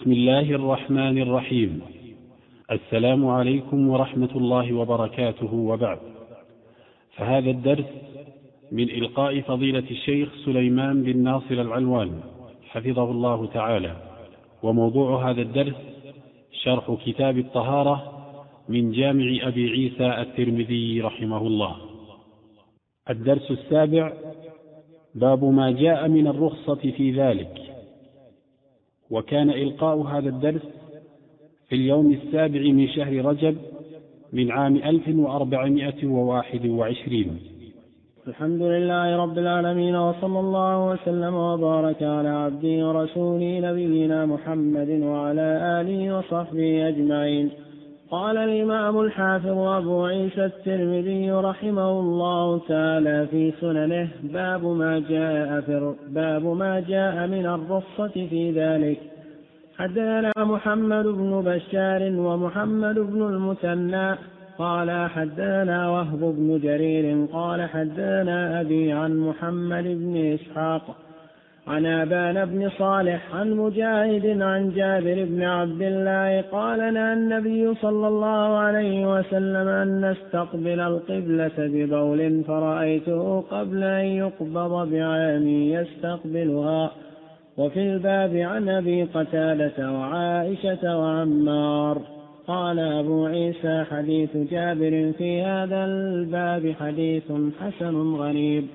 بسم الله الرحمن الرحيم. السلام عليكم ورحمة الله وبركاته وبعد. فهذا الدرس من إلقاء فضيلة الشيخ سليمان بن ناصر العلوان حفظه الله تعالى. وموضوع هذا الدرس شرح كتاب الطهارة من جامع أبي عيسى الترمذي رحمه الله. الدرس السابع باب ما جاء من الرخصة في ذلك. وكان إلقاء هذا الدرس في اليوم السابع من شهر رجب من عام 1421 الحمد لله رب العالمين وصلى الله وسلم وبارك على عبده ورسوله نبينا محمد وعلى آله وصحبه أجمعين. قال الإمام الحافظ أبو عيسى الترمذي رحمه الله تعالى في سننه باب ما جاء في باب ما جاء من الرخصة في ذلك. حدثنا محمد بن بشار ومحمد بن المثنى قال حدثنا وهب بن جرير قال حدثنا أبي عن محمد بن إسحاق عن أبان بن صالح عن مجاهد عن جابر بن عبد الله قال نهى النبي صلى الله عليه وسلم أن نستقبل القبلة ببول فرأيته قبل أن يقبض بعام يستقبلها. وفي الباب عن أبي قتادة وعائشة وعمار. قال أبو عيسى حديث جابر في هذا الباب حديث حسن غريب.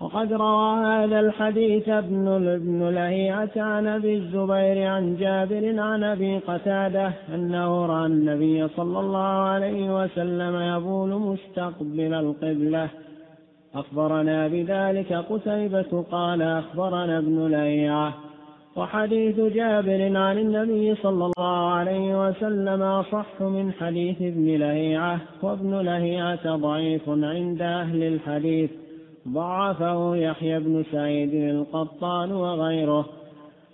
وقد روى هذا الحديث ابن ابن لهيعة عن أبي الزبير عن جابر عن أبي قتادة أنه رأى النبي صلى الله عليه وسلم يبول مستقبل القبلة. أخبرنا بذلك قتيبة قال أخبرنا ابن لهيعة وحديث جابر عن النبي صلى الله عليه وسلم أصح من حديث ابن لهيعة وابن لهيعة ضعيف عند أهل الحديث. ضعفه يحيى بن سعيد القطان وغيره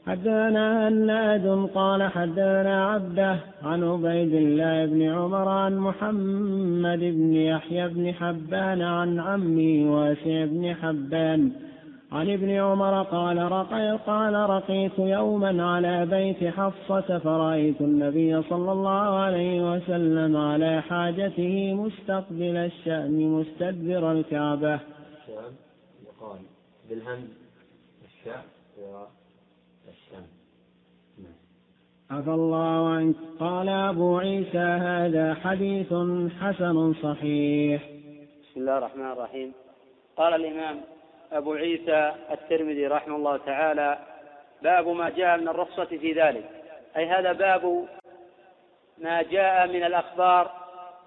حدثنا هناد قال حدثنا عبده عن عبيد الله بن عمر عن محمد بن يحيى بن حبان عن عمي واسع بن حبان عن ابن عمر قال رقي قال رقيت يوما على بيت حفصة فرأيت النبي صلى الله عليه وسلم على حاجته مستقبل الشأم مستدبر الكعبة. الشام يقال بالهمز الشاء والشام. عفى الله عنك قال أبو عيسى هذا حديث حسن صحيح. بسم الله الرحمن الرحيم. قال الإمام أبو عيسى الترمذي رحمه الله تعالى باب ما جاء من الرخصة في ذلك أي هذا باب ما جاء من الأخبار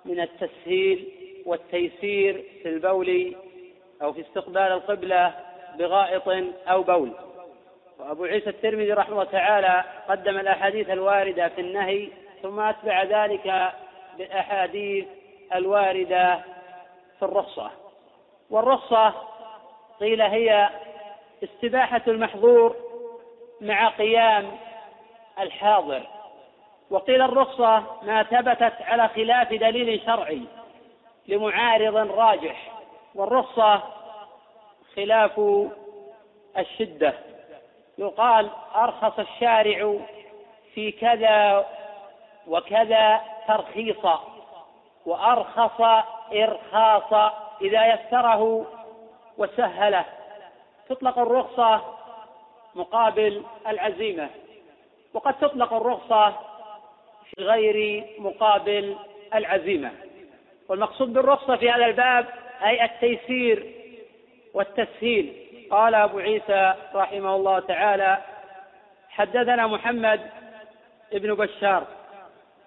من التسهيل والتيسير في البول أو في استقبال القبلة بغائط أو بول. وأبو عيسى الترمذي رحمه الله تعالى قدم الأحاديث الواردة في النهي ثم أتبع ذلك بالأحاديث الواردة في الرخصة. والرخصة قيل هي استباحة المحظور مع قيام الحاضر. وقيل الرخصة ما ثبتت على خلاف دليل شرعي لمعارض راجح. والرخصة خلاف الشدة. يقال أرخص الشارع في كذا وكذا ترخيصا وأرخص إرخاصا إذا يسره وسهله. تطلق الرخصة مقابل العزيمة وقد تطلق الرخصة في غير مقابل العزيمة. والمقصود بالرخصة في هذا الباب أي التيسير والتسهيل. قال أبو عيسى رحمه الله تعالى حدثنا محمد ابن بشار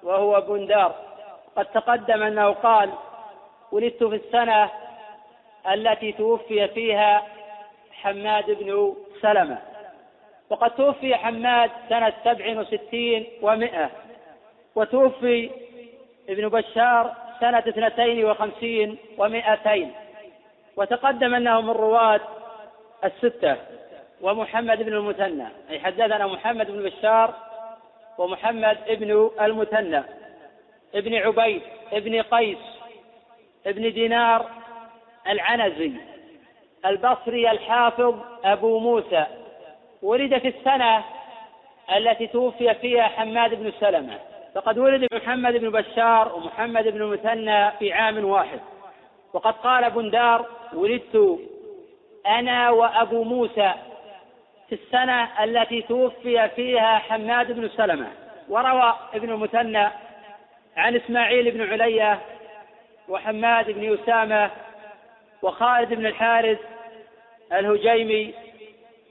وهو بندار. قد تقدم أنه قال ولدت في السنة التي توفي فيها حماد بن سلمة وقد توفي حماد سنة سبع وستين ومائة وتوفي ابن بشار سنة اثنتين وخمسين ومائتين وتقدم أنه من رواة الستة ومحمد بن المثنى. أي حدثنا محمد بن بشار ومحمد بن المثنى. ابن عبيد ابن قيس ابن دينار العنزي. البصري الحافظ أبو موسى. ولد في السنة التي توفي فيها حماد بن سلمة. فقد ولد محمد بن بشار ومحمد بن المثنى في عام واحد. وقد قال بندار ولدت أنا وأبو موسى في السنة التي توفي فيها حماد بن سلمة. وروى ابن المثنى عن إسماعيل بن علية وحماد بن أسامة وخالد بن الحارث الهجيمي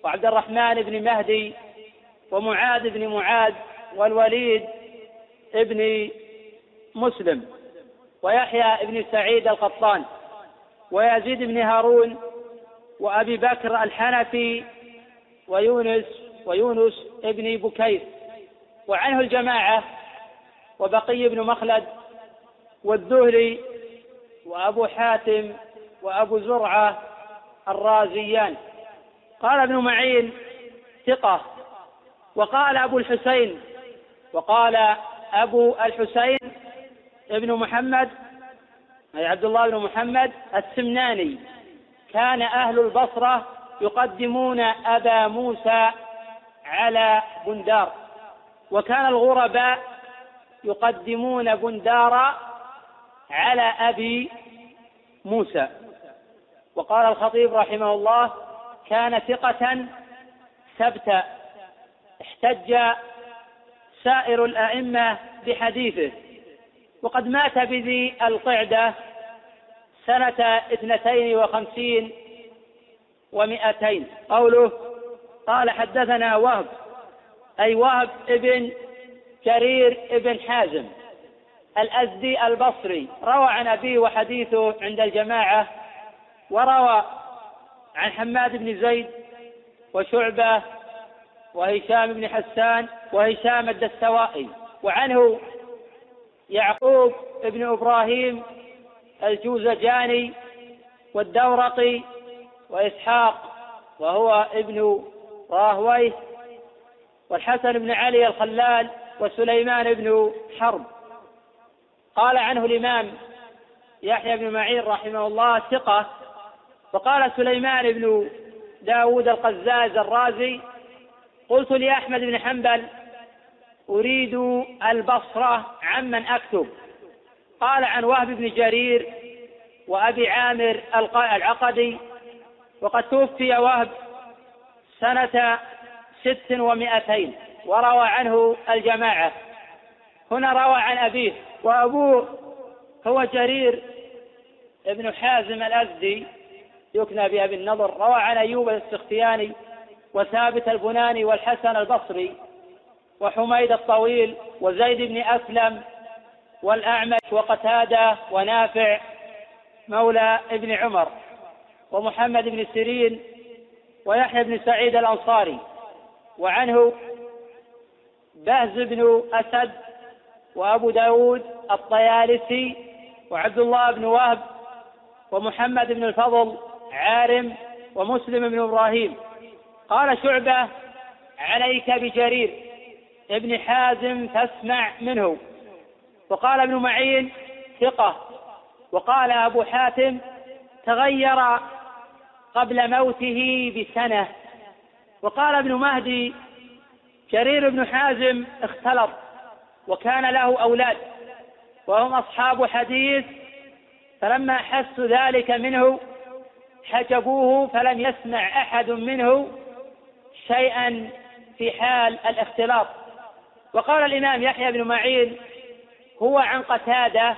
وعبد الرحمن بن مهدي ومعاذ بن معاذ والوليد بن مسلم ويحيى بن سعيد القطان ويزيد بن هارون وأبي بكر الحنفي ويونس ويونس ابن بكير. وعنه الجماعة وبقي بن مخلد والذهلي وأبو حاتم وأبو زرعة الرازيان. قال ابن معين ثقة وقال أبو الحسين وقال أبو الحسين ابن محمد أي عبد الله بن محمد السمناني. كان أهل البصرة يقدمون أبا موسى على بندار. وكان الغرباء يقدمون بندار على أبي موسى. وقال الخطيب رحمه الله كان ثقة ثبتا احتج سائر الأئمة بحديثه. وقد مات بذي القعدة سنة اثنتين وخمسين ومئتين. قوله قال حدثنا وهب أي وهب ابن جرير ابن حازم الأزدي البصري روى عن أبيه وحديثه عند الجماعة وروى عن حماد بن زيد وشعبة وهشام بن حسان وهشام الدستوائي وعنه يعقوب بن إبراهيم الجوزجاني والدورقي وإسحاق وهو ابن راهويه والحسن بن علي الخلال وسليمان بن حرب. قال عنه الإمام يحيى بن معين رحمه الله ثقة وقال سليمان بن داود القزاز الرازي قلت لأحمد بن حنبل أريد البصرة عمن أكتب. قال عن وهب بن جرير وأبي عامر العقدي وقد توفي وهب سنة ست ومائتين وروى عنه الجماعة. هنا روى عن أبيه وأبوه هو جرير ابن حازم الأزدي يكنى بأبي النضر. روى عن أيوب السختياني وثابت البناني والحسن البصري وحميد الطويل وزيد بن أسلم والأعمش وقتادة ونافع مولى ابن عمر ومحمد بن سيرين ويحيى بن سعيد الأنصاري. وعنه بهز بن أسد وأبو داود الطيالسي وعبد الله بن وهب ومحمد بن الفضل عارم ومسلم بن إبراهيم. قال شعبة عليك بجرير. ابن حازم فاسمع منه. وقال ابن معين ثقة. وقال أبو حاتم تغير قبل موته بسنة. وقال ابن مهدي جرير بن حازم اختلط وكان له أولاد وهم أصحاب حديث. فلما حسوا ذلك منه حجبوه فلم يسمع أحد منه. شيئا في حال الاختلاط. وقال الإمام يحيى بن معين هو عن قتادة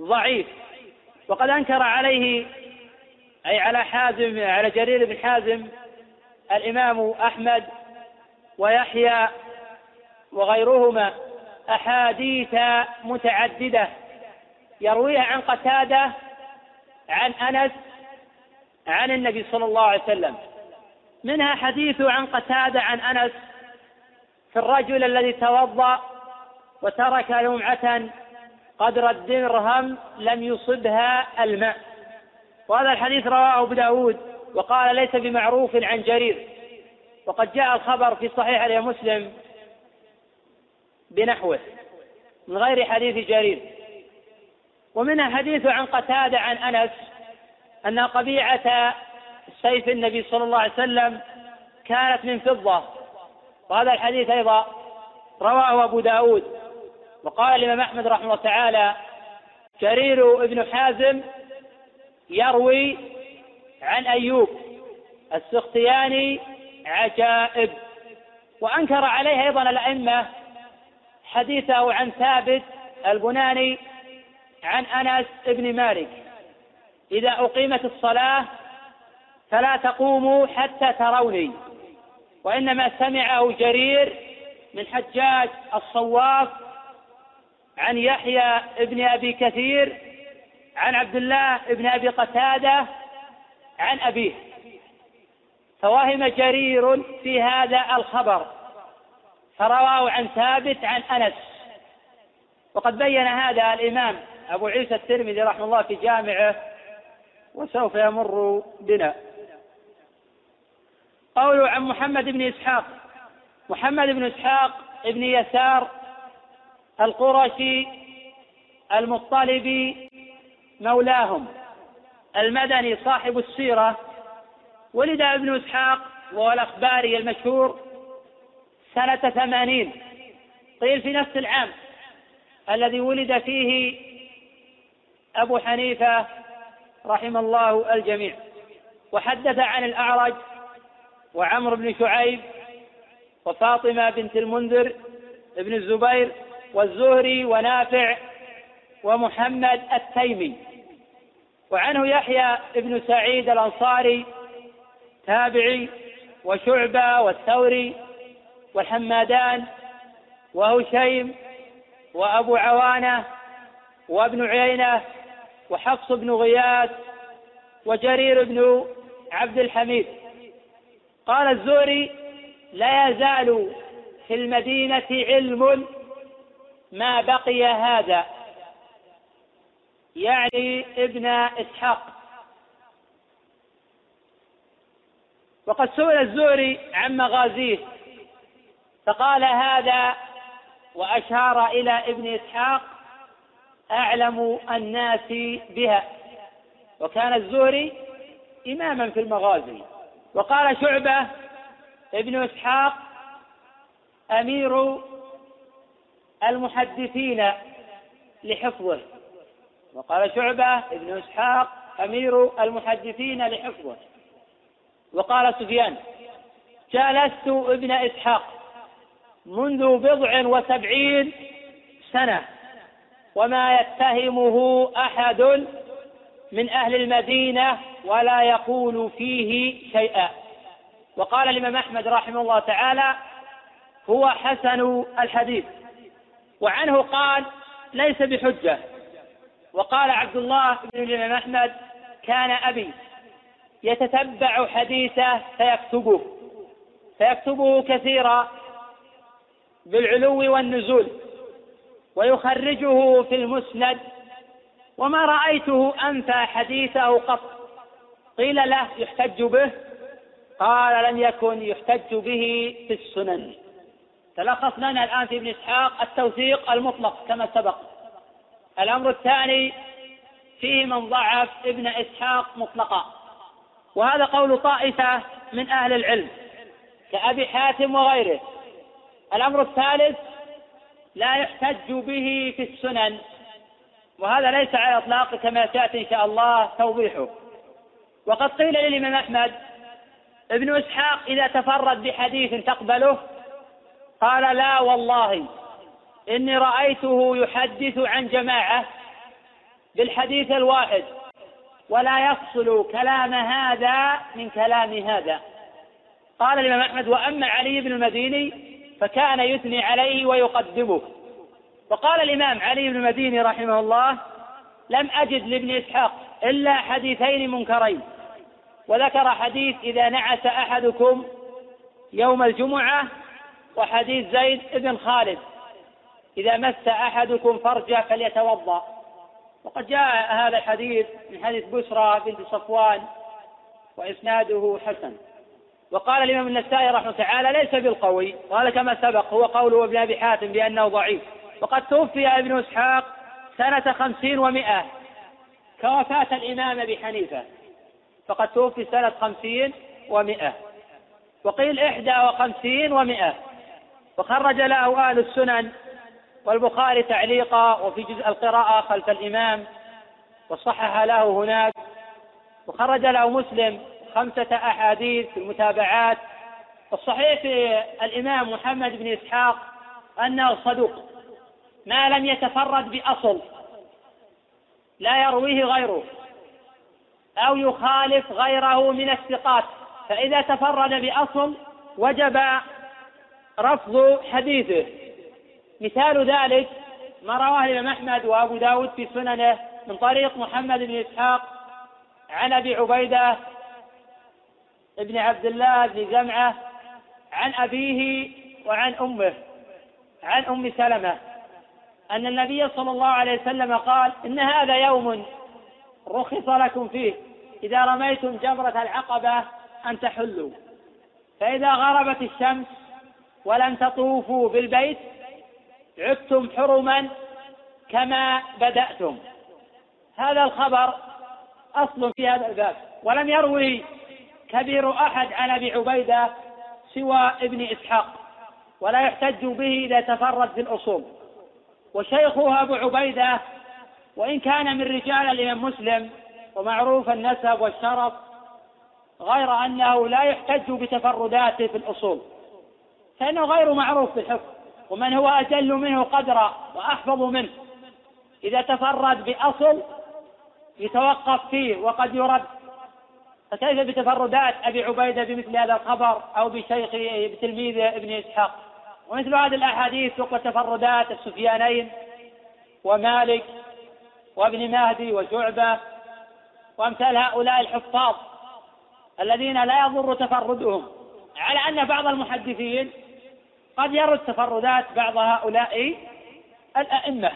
ضعيف وقد أنكر عليه أي على حازم على جرير بن حازم الإمام أحمد ويحيى وغيرهما أحاديث متعددة يرويها عن قتادة عن أنس عن النبي صلى الله عليه وسلم. منها حديث عن قتادة عن أنس في الرجل الذي توضأ وترك لمعة قدر الدرهم لم يصبها الماء. وهذا الحديث رواه أبو داود وقال ليس بمعروف عن جرير وقد جاء الخبر في صحيح مسلم بنحوه من غير حديث جرير. ومنها حديث عن قتادة عن أنس أن قبيعة سيف النبي صلى الله عليه وسلم كانت من فضة. وهذا الحديث أيضا رواه أبو داود. وقال الإمام أحمد رحمه الله تعالى جرير ابن حازم يروي عن أيوب السختياني عجائب. وأنكر عليه أيضا الأئمة حديثه عن ثابت البناني عن أنس بن مالك. إذا أقيمت الصلاة فلا تقوموا حتى تروني. وإنما سمعه جرير من حجاج الصواف عن يحيى بن أبي كثير عن عبد الله بن أبي قتادة عن أبيه. فوهم جرير في هذا الخبر فرواه عن ثابت عن أنس. وقد بين هذا الإمام أبو عيسى الترمذي رحمه الله في جامعه وسوف يمر بنا. قوله عن محمد بن إسحاق. محمد بن إسحاق بن يسار القرشي المطلبي مولاهم. المدني صاحب السيرة. ولد ابن إسحاق وهو الأخباري المشهور سنة ثمانين. قيل في نفس العام الذي ولد فيه أبو حنيفة رحم الله الجميع. وحدث عن الأعرج وعمرو بن شعيب وفاطمة بنت المنذر ابن الزبير والزهري ونافع ومحمد التيمي. وعنه يحيى بن سعيد الأنصاري تابعي وشعبة والثوري والحمادان وهشيم وأبو عوانة وابن عيينة وحفص بن غياث وجرير بن عبد الحميد. قال الزهري لا يزال في المدينة علم ما بقي هذا. يعني ابن إسحاق. وقد سئل الزهري عن مغازيه فقال هذا وأشار إلى ابن إسحاق أعلم الناس بها. وكان الزهري إماما في المغازي. وقال شعبة ابن إسحاق أمير المحدثين لحفظه. وقال شعبة ابن إسحاق أمير المحدثين لحفظه. وقال سفيان جالست ابن إسحاق منذ بضع وسبعين سنة وما يتهمه أحد من أهل المدينة ولا يقول فيه شيئا. وقال الإمام أحمد رحمه الله تعالى هو حسن الحديث. وعنه قال ليس بحجة. وقال عبد الله بن الإمام أحمد كان أبي يتتبع حديثه فيكتبه. فيكتبه كثيرا بالعلو والنزول ويخرجه في المسند. وما رأيته أنفى حديثه قط. قيل له يحتج به؟ قال لم يكن يحتج به في السنن. تلخص لنا الآن في ابن إسحاق التوثيق المطلق كما سبق. الأمر الثاني فيه من ضعف ابن إسحاق مطلقا. وهذا قول طائفة من أهل العلم كأبي حاتم وغيره. الأمر الثالث لا يحتج به في السنن. وهذا ليس على إطلاق كما سيأتي إن شاء الله توضيحه. وقد قيل للإمام أحمد ابن إسحاق إذا تفرد بحديث تقبله قال لا والله إني رأيته يحدث عن جماعة بالحديث الواحد ولا يفصل كلام هذا من كلام هذا. قال الإمام أحمد وأما علي بن المديني فكان يثني عليه ويقدمه. وقال الإمام علي بن المديني رحمه الله لم أجد لابن إسحاق إلا حديثين منكرين. وذكر حديث إذا نعس أحدكم يوم الجمعة وحديث زيد بن خالد. إذا مس أحدكم فرجه فليتوضأ. وقد جاء هذا الحديث من حديث بشرى بنت صفوان وإسناده حسن. وقال الإمام النسائي رحمه تعالى ليس بالقوي وهذا كما سبق هو قوله ابن أبي حاتم بأنه ضعيف. وقد توفي ابن إسحاق سنة خمسين ومائة كوفاة الإمام أبي حنيفة. فقد توفي سنة خمسين ومائة وقيل إحدى وخمسين ومائة وخرج له أهل السنن والبخاري تعليقا وفي جزء القراءة خلف الإمام وصحح له هناك. وخرج له مسلم خمسة أحاديث في المتابعات. الصحيح في الإمام محمد بن إسحاق أنه صدوق ما لم يتفرد بأصل لا يرويه غيره. أو يخالف غيره من الثقات. فإذا تفرد بأصل وجب رفض حديثه. مثال ذلك ما رواه الإمام أحمد وأبو داود في سننه من طريق محمد بن إسحاق عن أبي عبيدة بن عبد الله بن جمعة عن أبيه وعن أمه عن أم سلمة أن النبي صلى الله عليه وسلم قال إن هذا يوم رخص لكم فيه. إذا رميتم جمرة العقبة أن تحلوا. فإذا غربت الشمس ولم تطوفوا بالبيت عدتم حرما كما بدأتم. هذا الخبر أصل في هذا الباب. ولم يروي كبير أحد عن أبي عبيدة سوى ابن إسحاق ولا يحتج به إذا تفرد بالأصول وشيخه أبو عبيدة وإن كان من رجال الإمام مسلم ومعروف النسب والشرف غير أنه لا يحتج بتفرداته في الأصول فإنه غير معروف في الحفظ ومن هو أجل منه قدرا وأحفظ منه. إذا تفرد بأصل يتوقف فيه وقد يرد. فكيف بتفردات أبي عبيدة بمثل هذا الخبر أو بشيخه بتلميذه ابن إسحاق؟ ومثل هذه الأحاديث تقوى تفردات السفيانين ومالك وابن مهدي وشعبة وأمثال هؤلاء الحفاظ الذين لا يضر تفردهم على أن بعض المحدثين قد يرد تفردات بعض هؤلاء الأئمة.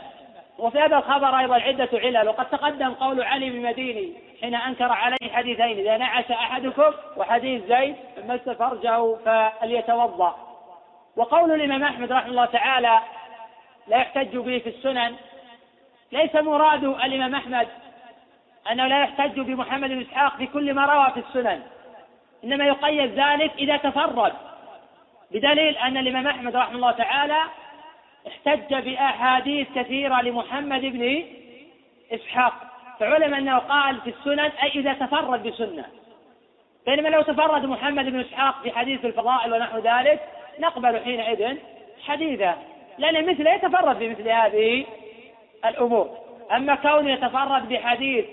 وفي هذا الخبر أيضا عدة علل وقد تقدم قول علي بن مديني حين أنكر عليه حديثين إذا نعش أحدكم وحديث زيد مس فرجه فليتوضأ. وقول الإمام أحمد رحمه الله تعالى لا يحتج به في السنن. ليس مراد الإمام أحمد أنه لا يحتج بمحمد بن إسحاق في كل ما روى في السنن. إنما يقيد ذلك إذا تفرد. بدليل أن الإمام أحمد رحمه الله تعالى احتج بأحاديث كثيرة لمحمد بن إسحاق. فعلم أنه قال في السنن أي إذا تفرد بسنة. بينما لو تفرد محمد بن إسحاق في حديث الفضائل ونحو ذلك نقبل حينئذ حديثه لأن مثله يتفرد بمثل هذه الأمور. أما كونه يتفرد بحديث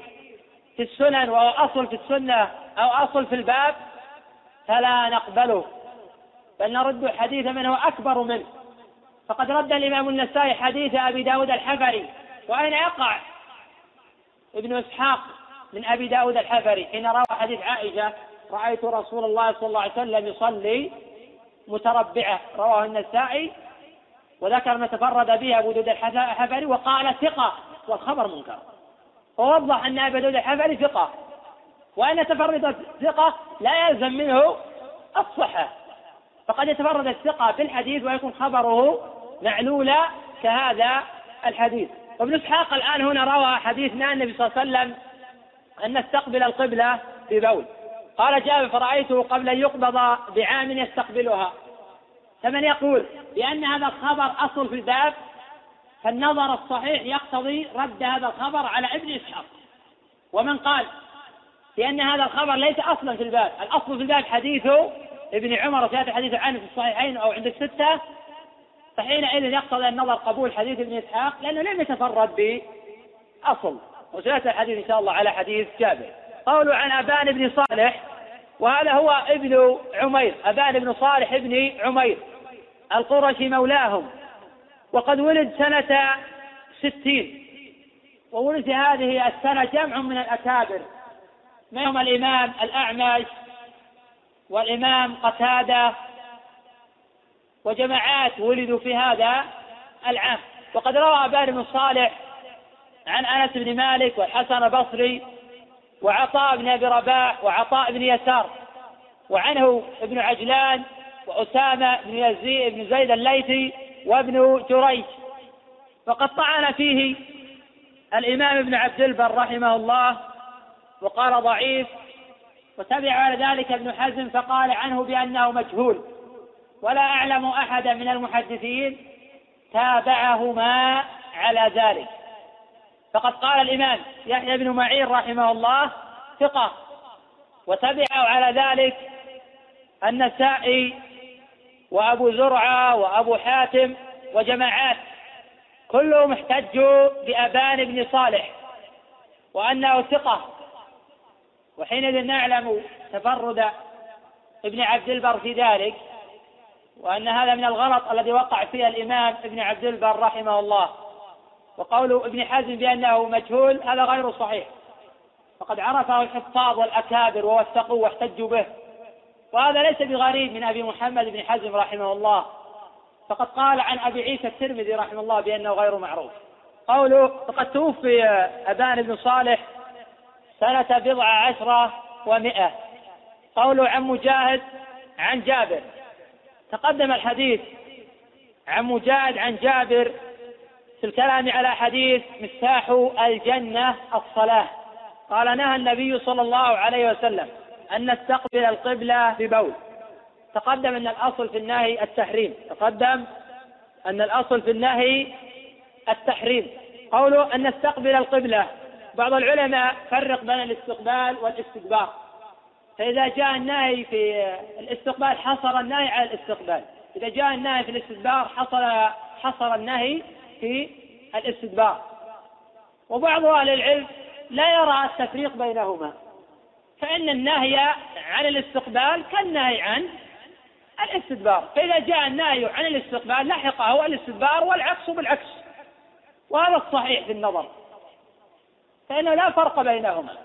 في السنن وهو أصل في السنة أو أصل في الباب فلا نقبله بل نرد حديث من هو أكبر منه. فقد رد الإمام النسائي حديث أبي داود الحفري وأين يقع؟ ابن إسحاق من أبي داود الحفري حين روى حديث عائشة رأيت رسول الله صلى الله عليه وسلم يصلي متربعة رواه النسائي وذكر ما تفرد به أبو داود الحفري وقال ثقة والخبر منكر. ووضح أن أبا داود الحفري ثقة. وأن تفرد الثقة لا يلزم منه الصحة. فقد يتفرد الثقة بالحديث ويكون خبره معلولا كهذا الحديث. وابن إسحاق الآن هنا روى حديث النبي صلى الله عليه وسلم أن نستقبل القبلة ببول قال جابر فرأيته قبل أن يقبض بعام يستقبلها. فمن يقول بأن هذا الخبر أصل في الباب؟ فالنظر الصحيح يقتضي رد هذا الخبر على ابن إسحاق. ومن قال بأن هذا الخبر ليس أصلا في الباب. الأصل في الباب حديث ابن عمر وسيأتي الحديث عنه في الصحيحين أو عند الستة. فحينئذ يقتضي النظر قبول حديث ابن إسحاق لأنه لم يتفرد بأصل. وسيأتي الحديث إن شاء الله على حديث جابر. قوله عن أبان بن صالح وهذا هو ابن عمير. أبان بن صالح ابن عمير. القرشي مولاهم. وقد ولد سنة ستين. وولد في هذه السنة جمع من الأكابر. منهم الإمام الأعمش والإمام قتادة وجماعات ولدوا في هذا العام. وقد روى أبان بن صالح عن أنس بن مالك والحسن البصري وعطاء بن أبي رباح وعطاء بن يسار. وعنه ابن عجلان وأسامة بن يزيد بن زيد الليثي وابن جريج. وقد طعن فيه الإمام ابن عبد البر رحمه الله وقال ضعيف. وتبع على ذلك ابن حزم فقال عنه بأنه مجهول. ولا أعلم أحدا من المحدثين تابعهما على ذلك. فقد قال الإمام يحيى بن معين رحمه الله ثقة. وتبعه على ذلك النسائي وأبو زرعة وأبو حاتم وجماعات كلهم احتجوا بأبان بن صالح وأنه ثقة. وحينئذ نعلم تفرد ابن عبد البر في ذلك وأن هذا من الغلط الذي وقع فيه الإمام ابن عبد البر رحمه الله. وقول ابن حزم بأنه مجهول هذا غير صحيح. فقد عرفه الحفاظ والأكابر ووثقوه واحتجوا به. وهذا ليس بغريب من أبي محمد بن حزم رحمه الله. فقد قال عن أبي عيسى الترمذي رحمه الله بأنه غير معروف. قوله فقد توفي أبان بن صالح سنة بضع عشرة ومئة قوله عن مجاهد عن جابر. تقدم الحديث عن مجاهد عن جابر في الكلام على حديث مفتاح الجنة الصلاة. قال نهى النبي صلى الله عليه وسلم أن نستقبل القبلة ببول تقدم أن الأصل في النهي التحريم. تقدم أن الأصل في النهي التحريم. قوله أن نستقبل القبلة. بعض العلماء فرق بين الاستقبال والاستدبار فإذا جاء النهي في الاستقبال حصر النهي على الاستقبال. إذا جاء النهي في الاستدبار حصر حصر النهي في الاستدبار وبعض أهل العلم لا يرى التفريق بينهما. فإن النهي عن الاستقبال كالنهي عن الاستدبار. فإذا جاء النهي عن الاستقبال لحقه الاستدبار والعكس بالعكس وهذا الصحيح في النظر فإنه لا فرق بينهما.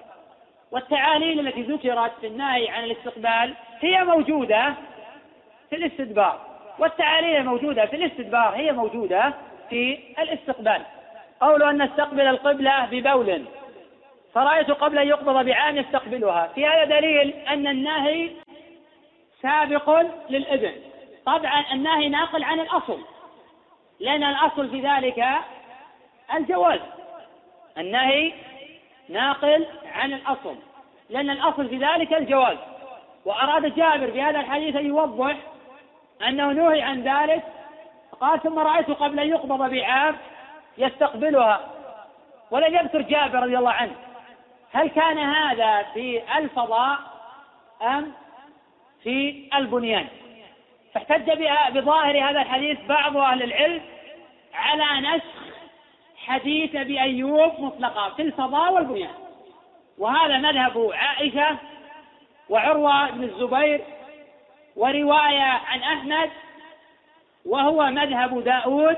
والتعاليل التي ذكرت في النهي عن الاستقبال هي موجودة في الاستدبار. والتعاليل الموجودة في الاستدبار هي موجودة في الاستقبال. قول أن نستقبل القبلة ببول. فرأيت قبل أن يقبض بعام يستقبلها. في هذا دليل أن النهي سابق للإذن طبعا النهي ناقل عن الأصل لأن الأصل في ذلك الجواز. النهي ناقل عن الأصل لأن الأصل في ذلك الجواز. وأراد جابر في هذا الحديث أن يوضح أنه نهي عن ذلك. قال ثم رأيت قبل أن يقبض بعام يستقبلها. ولم يذكر جابر رضي الله عنه. هل كان هذا في الفضاء أم في البنيان؟ فاحتج بظاهر هذا الحديث بعض أهل العلم على نسخ حديث أبي أيوب مطلقا في الفضاء والبنيان. وهذا مذهب عائشة وعروة بن الزبير ورواية عن أحمد وهو مذهب داود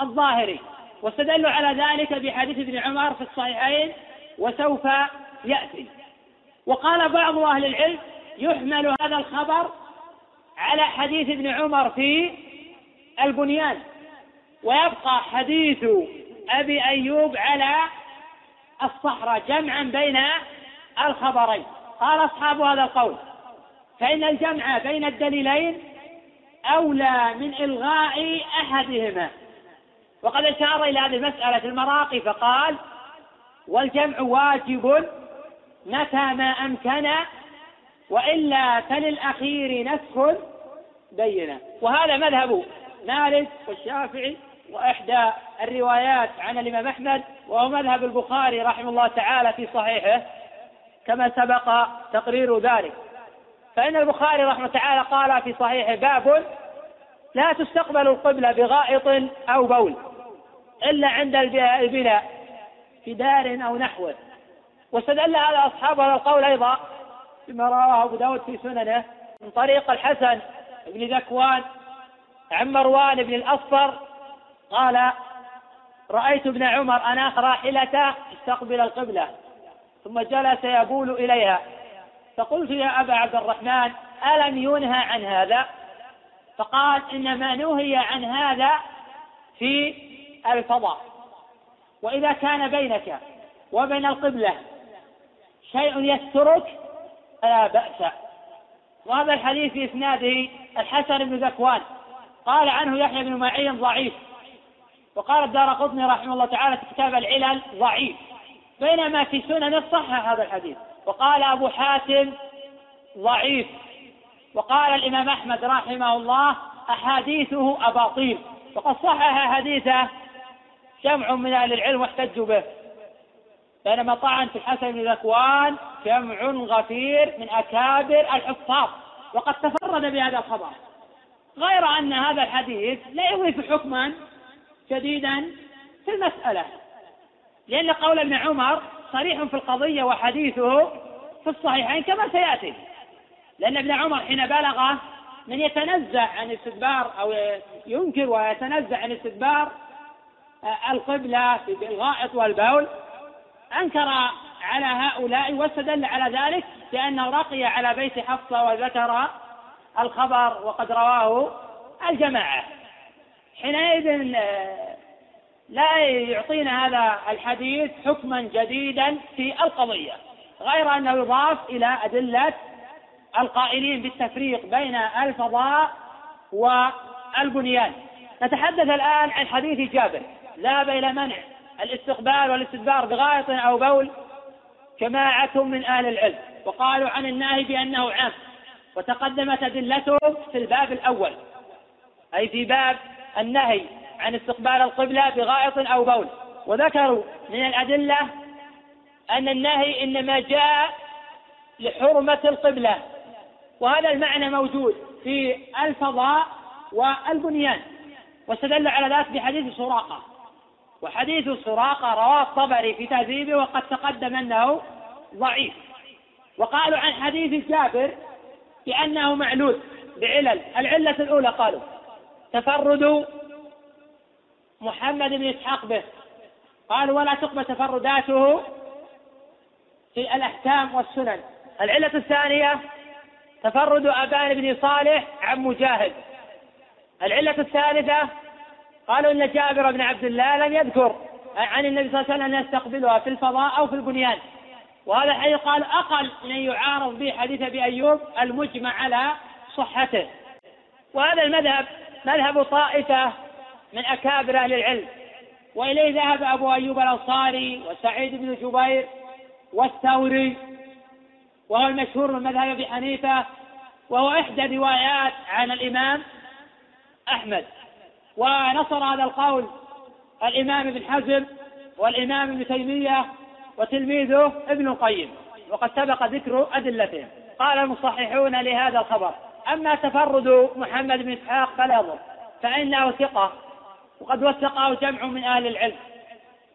الظاهري. واستدلوا على ذلك بحديث ابن عمر في الصحيحين وسوف يأتي. وقال بعض أهل العلم يحمل هذا الخبر على حديث ابن عمر في البنيان. ويبقى حديث أبي أيوب على الصحراء جمعا بين الخبرين. قال أصحاب هذا القول فإن الجمع بين الدليلين أولى من إلغاء أحدهما. وقد أشار إلى هذه المسألة في المراقي فقال والجمع واجب متى ما أمكن وإلا فللأخير نسخ بينة. وهذا مذهب مالك والشافعي وإحدى الروايات عن الإمام أحمد وهو مذهب البخاري رحمه الله تعالى في صحيحه كما سبق تقرير ذلك. فإن البخاري رحمه تعالى قال في صحيحه باب لا تستقبل القبلة بغائط أو بول إلا عند البناء. في دار أو نحوه واستدل هذا أصحاب هذا القول أيضا بما رواه أبو داود في سننه من طريق الحسن بن ذكوان عن مروان بن الأصفر قال رأيت ابن عمر أناخ راحلته استقبل القبلة ثم جلس يبول إليها. فقلت يا أبا عبد الرحمن ألم ينهى عن هذا؟ فقال إنما نهي عن هذا في الفضاء. وإذا كان بينك وبين القبلة شيء يسترك فلا بأس. وهذا الحديث في إسناده الحسن بن ذكوان. قال عنه يحيى بن معين ضعيف. وقال الدار قطني رحمه الله تعالى في كتاب العلل ضعيف. بينما في سنن صح هذا الحديث. وقال أبو حاتم ضعيف. وقال الإمام أحمد رحمه الله أحاديثه أباطيل. وقد صحح حديثه جمع من أهل العلم واحتجوا به. بينما طعن في الحسن بن ذكوان جمع غفير من أكابر الحفاظ. وقد تفرد بهذا الخبر. غير أن هذا الحديث لا يضيف حكما جديدا في المسألة. لأن قول ابن عمر صريح في القضية وحديثه في الصحيحين كما سيأتي. لأن ابن عمر حين بلغ من يتنزع عن استدبار أو ينكر ويتنزع عن استدبار القبلة في الغائط والبول أنكر على هؤلاء واستدل على ذلك بأنه رقي على بيت حفصة وذكر الخبر وقد رواه الجماعة. حينئذ آه، لا يعطينا هذا الحديث حكما جديدا في القضية غير أنه يضاف إلى أدلة القائلين بالتفريق بين الفضاء والبنيان. نتحدث الآن عن حديث جابر. ذهب إلى منع. الاستقبال والاستدبار بغائط أو بول جماعة من أهل العلم وقالوا عن النهي بأنه عام وتقدمت أدلته في الباب الأول. أي في باب النهي عن استقبال القبلة بغائط أو بول. وذكروا من الأدلة أن النهي إنما جاء لحرمة القبلة. وهذا المعنى موجود في الفضاء والبنيان واستدل على ذلك بحديث سراقة. وحديث سراقة رواه الطبري في تهذيبه وقد تقدم أنه ضعيف. وقالوا عن حديث جابر بأنه معلول بعلل. العلة الأولى قالوا تفرد محمد بن إسحاق به. قالوا ولا تقبل تفرداته في الأحكام والسنن. العلة الثانية تفرد أبان بن صالح عن مجاهد. العلة الثالثة قالوا إن جابر بن عبد الله لم يذكر عن النبي صلى الله عليه وسلم أن يستقبلها في الفضاء أو في البنيان. وهذا الحديث قال أقل من أن يعارض به حديث أبي أيوب المجمع على صحته. وهذا المذهب مذهب طائفة من أكابر أهل العلم. وإليه ذهب أبو أيوب الأنصاري وسعيد بن جبير والثوري. وهو المشهور من مذهب أبي حنيفة. وهو إحدى روايات عن الإمام أحمد. ونصر هذا القول الإمام ابن حزم والإمام ابن تيمية وتلميذه ابن القيم وقد سبق ذكر أدلتهم. قال المصححون لهذا الخبر أما تفرد محمد بن إسحاق فلا يضر فإنه ثقة وقد وثقه جمع من أهل العلم.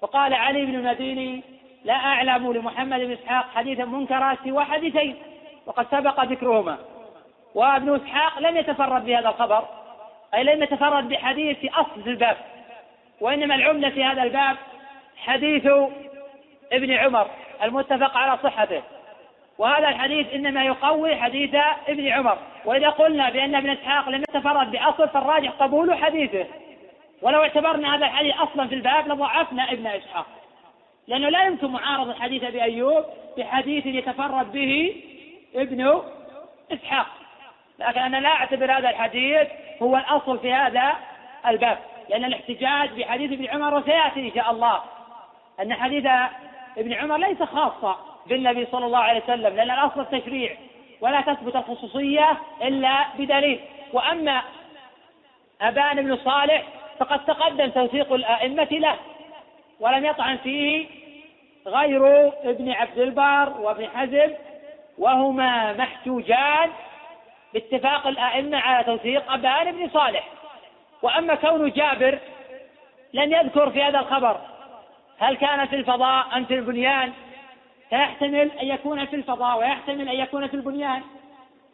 وقال علي بن المديني لا أعلم لمحمد بن إسحاق حديثا منكرا سوى حديثين وقد سبق ذكرهما. وابن إسحاق لم يتفرد بهذا الخبر أي لم يتفرد بحديث في أصل في الباب وإنما العملة في هذا الباب حديث ابن عمر المتفق على صحته. وهذا الحديث إنما يقوي حديث ابن عمر. وإذا قلنا بأن ابن إسحاق لم يتفرد بأصل فالراجح قبول حديثه. ولو اعتبرنا هذا الحديث أصلا في الباب لضعفنا ابن إسحاق. لأنه لا يمكن معارضه حديث ابي ايوب بحديث يتفرد به ابن إسحاق. لكن أنا لا أعتبر هذا الحديث هو الأصل في هذا الباب لأن الاحتجاج بحديث ابن عمر وسياتي إن شاء الله. أن حديث ابن عمر ليس خاصة بالنبي صلى الله عليه وسلم لأن الأصل التشريع ولا تثبت الخصوصية إلا بدليل. وأما أبان بن صالح فقد تقدم توثيق الأئمة له ولم يطعن فيه غير ابن عبد البر وابن حزم وهما محجوجان باتفاق الأئمة على توثيق أبان بن صالح. وأما كون جابر لم يذكر في هذا الخبر. هل كان في الفضاء أم في البنيان؟ فيحتمل أن يكون في الفضاء ويحتمل أن يكون في البنيان.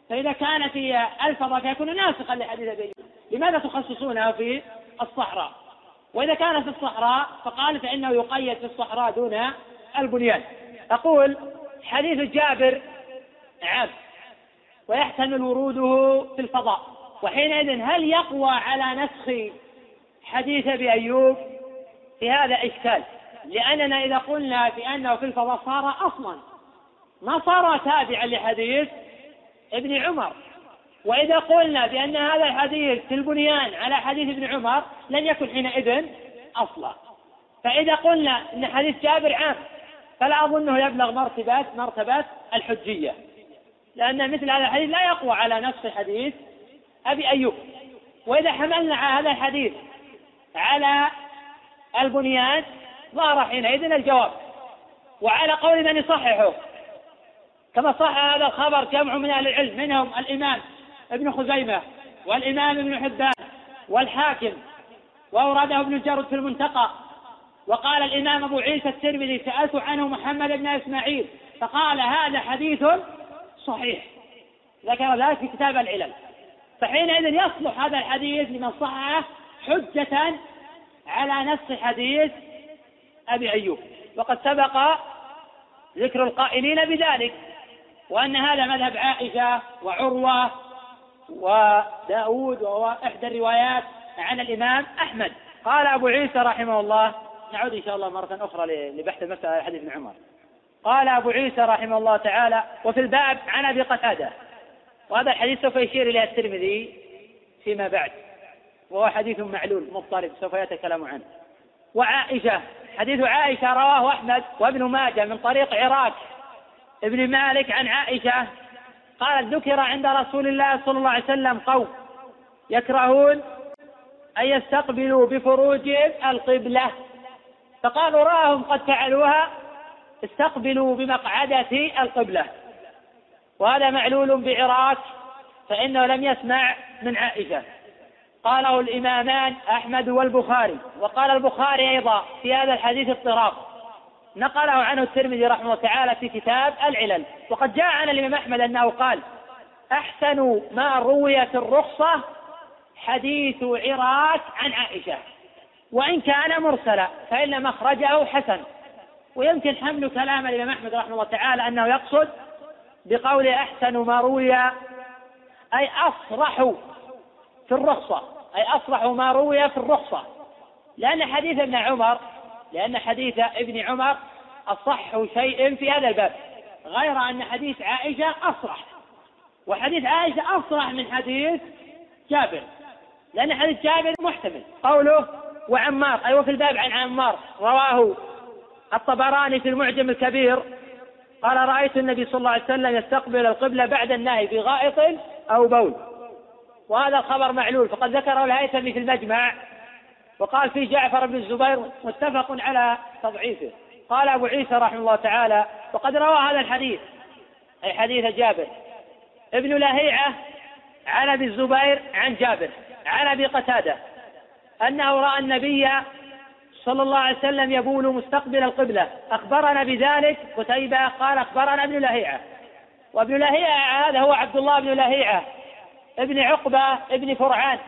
فإذا كان في الفضاء فيكون ناسخا لحديث أبي لماذا تخصصونه في الصحراء؟ وإذا كان في الصحراء فقال فإنه يقيد في الصحراء دون البنيان. أقول حديث جابر عام. ويحتمل وروده في الفضاء. وحينئذ هل يقوى على نسخ حديث أبي أيوب في هذا إشكال؟ لأننا إذا قلنا بأنه في الفضاء صار أصلا. ما صار تابعا لحديث ابن عمر. وإذا قلنا بأن هذا الحديث في البنيان على حديث ابن عمر لن يكن حينئذ أصلا. فإذا قلنا أن حديث جابر عام فلا أظنه يبلغ مرتبة مرتبة الحجية. لأن مثل هذا الحديث لا يقوى على نص حديث أبي أيوب. وإذا حملنا هذا الحديث على البنيان ظهر حينئذ الجواب. وعلى قول من يصححه. كما صح هذا الخبر جمع من أهل العلم منهم الإمام ابن خزيمة والإمام ابن حبان والحاكم وأورده ابن الجرد في المنتقى وقال الإمام أبو عيسى الترمذي سألت عنه محمد بن إسماعيل فقال هذا حديث صحيح. ذكر ذلك في كتاب العلل. فحينئذ يصلح هذا الحديث لمن صححه حجة على نص حديث أبي أيوب. وقد سبق ذكر القائلين بذلك وأن هذا مذهب عائشة وعروة وداود وهو إحدى الروايات عن الإمام أحمد. قال أبو عيسى رحمه الله نعود إن شاء الله مرة أخرى لبحث المسألة حديث ابن عمر. قال أبو عيسى رحمه الله تعالى وفي الباب عن أبي قتادة. وهذا الحديث سوف يشير إليه الترمذي فيما بعد. وهو حديث معلول مضطرب سوف يأتي الكلام عنه. وعائشة حديث عائشة رواه أحمد وابن ماجه من طريق عراك ابن مالك عن عائشة قالت ذكر عند رسول الله صلى الله عليه وسلم قوم يكرهون أن يستقبلوا بفروجهم القبلة فقالوا راهم قد فعلوها استقبلوا بمقعدة القبلة. وهذا معلول بعراك فإنه لم يسمع من عائشة. قاله الإمامان أحمد والبخاري وقال البخاري أيضا في هذا الحديث اضطراب. نقله عنه الترمذي رحمه الله تعالى في كتاب العلل. وقد جاء عن الإمام أحمد أنه قال أحسن ما روي في الرخصة حديث عراك عن عائشة. وإن كان مرسلا فإن مخرجه حسن. ويمكن حمل كلام الإمام أحمد رحمه الله تعالى أنه يقصد بقول أحسن ما روي أي أصرح في الرخصة أي أصرح ما روي في الرخصة. لأن حديث ابن عمر لأن حديث ابن عمر أصح شيء في هذا الباب غير أن حديث عائشة أصرح. وحديث عائشة أصرح من حديث جابر لأن حديث جابر محتمل. قوله وعمار أي وفي الباب عن عمار رواه الطبراني في المعجم الكبير قال رأيت النبي صلى الله عليه وسلم يستقبل القبلة بعد النهي في غائط أو بول. وهذا الخبر معلول فقد ذكره الهيثمي في المجمع وقال في جعفر بن الزبير متفق على تضعيفه. قال أبو عيسى رحمه الله تعالى وقد روى هذا الحديث أي حديث جابر ابن لهيعة عن أبي الزبير عن جابر عن أبي قتادة أنه رأى النبي صلى الله عليه وسلم يبول مستقبل القبلة أخبرنا بذلك قتيبة قال أخبرنا ابن لهيعة. وابن لهيعة هذا هو عبد الله بن لهيعة ابن عقبة ابن فرعان.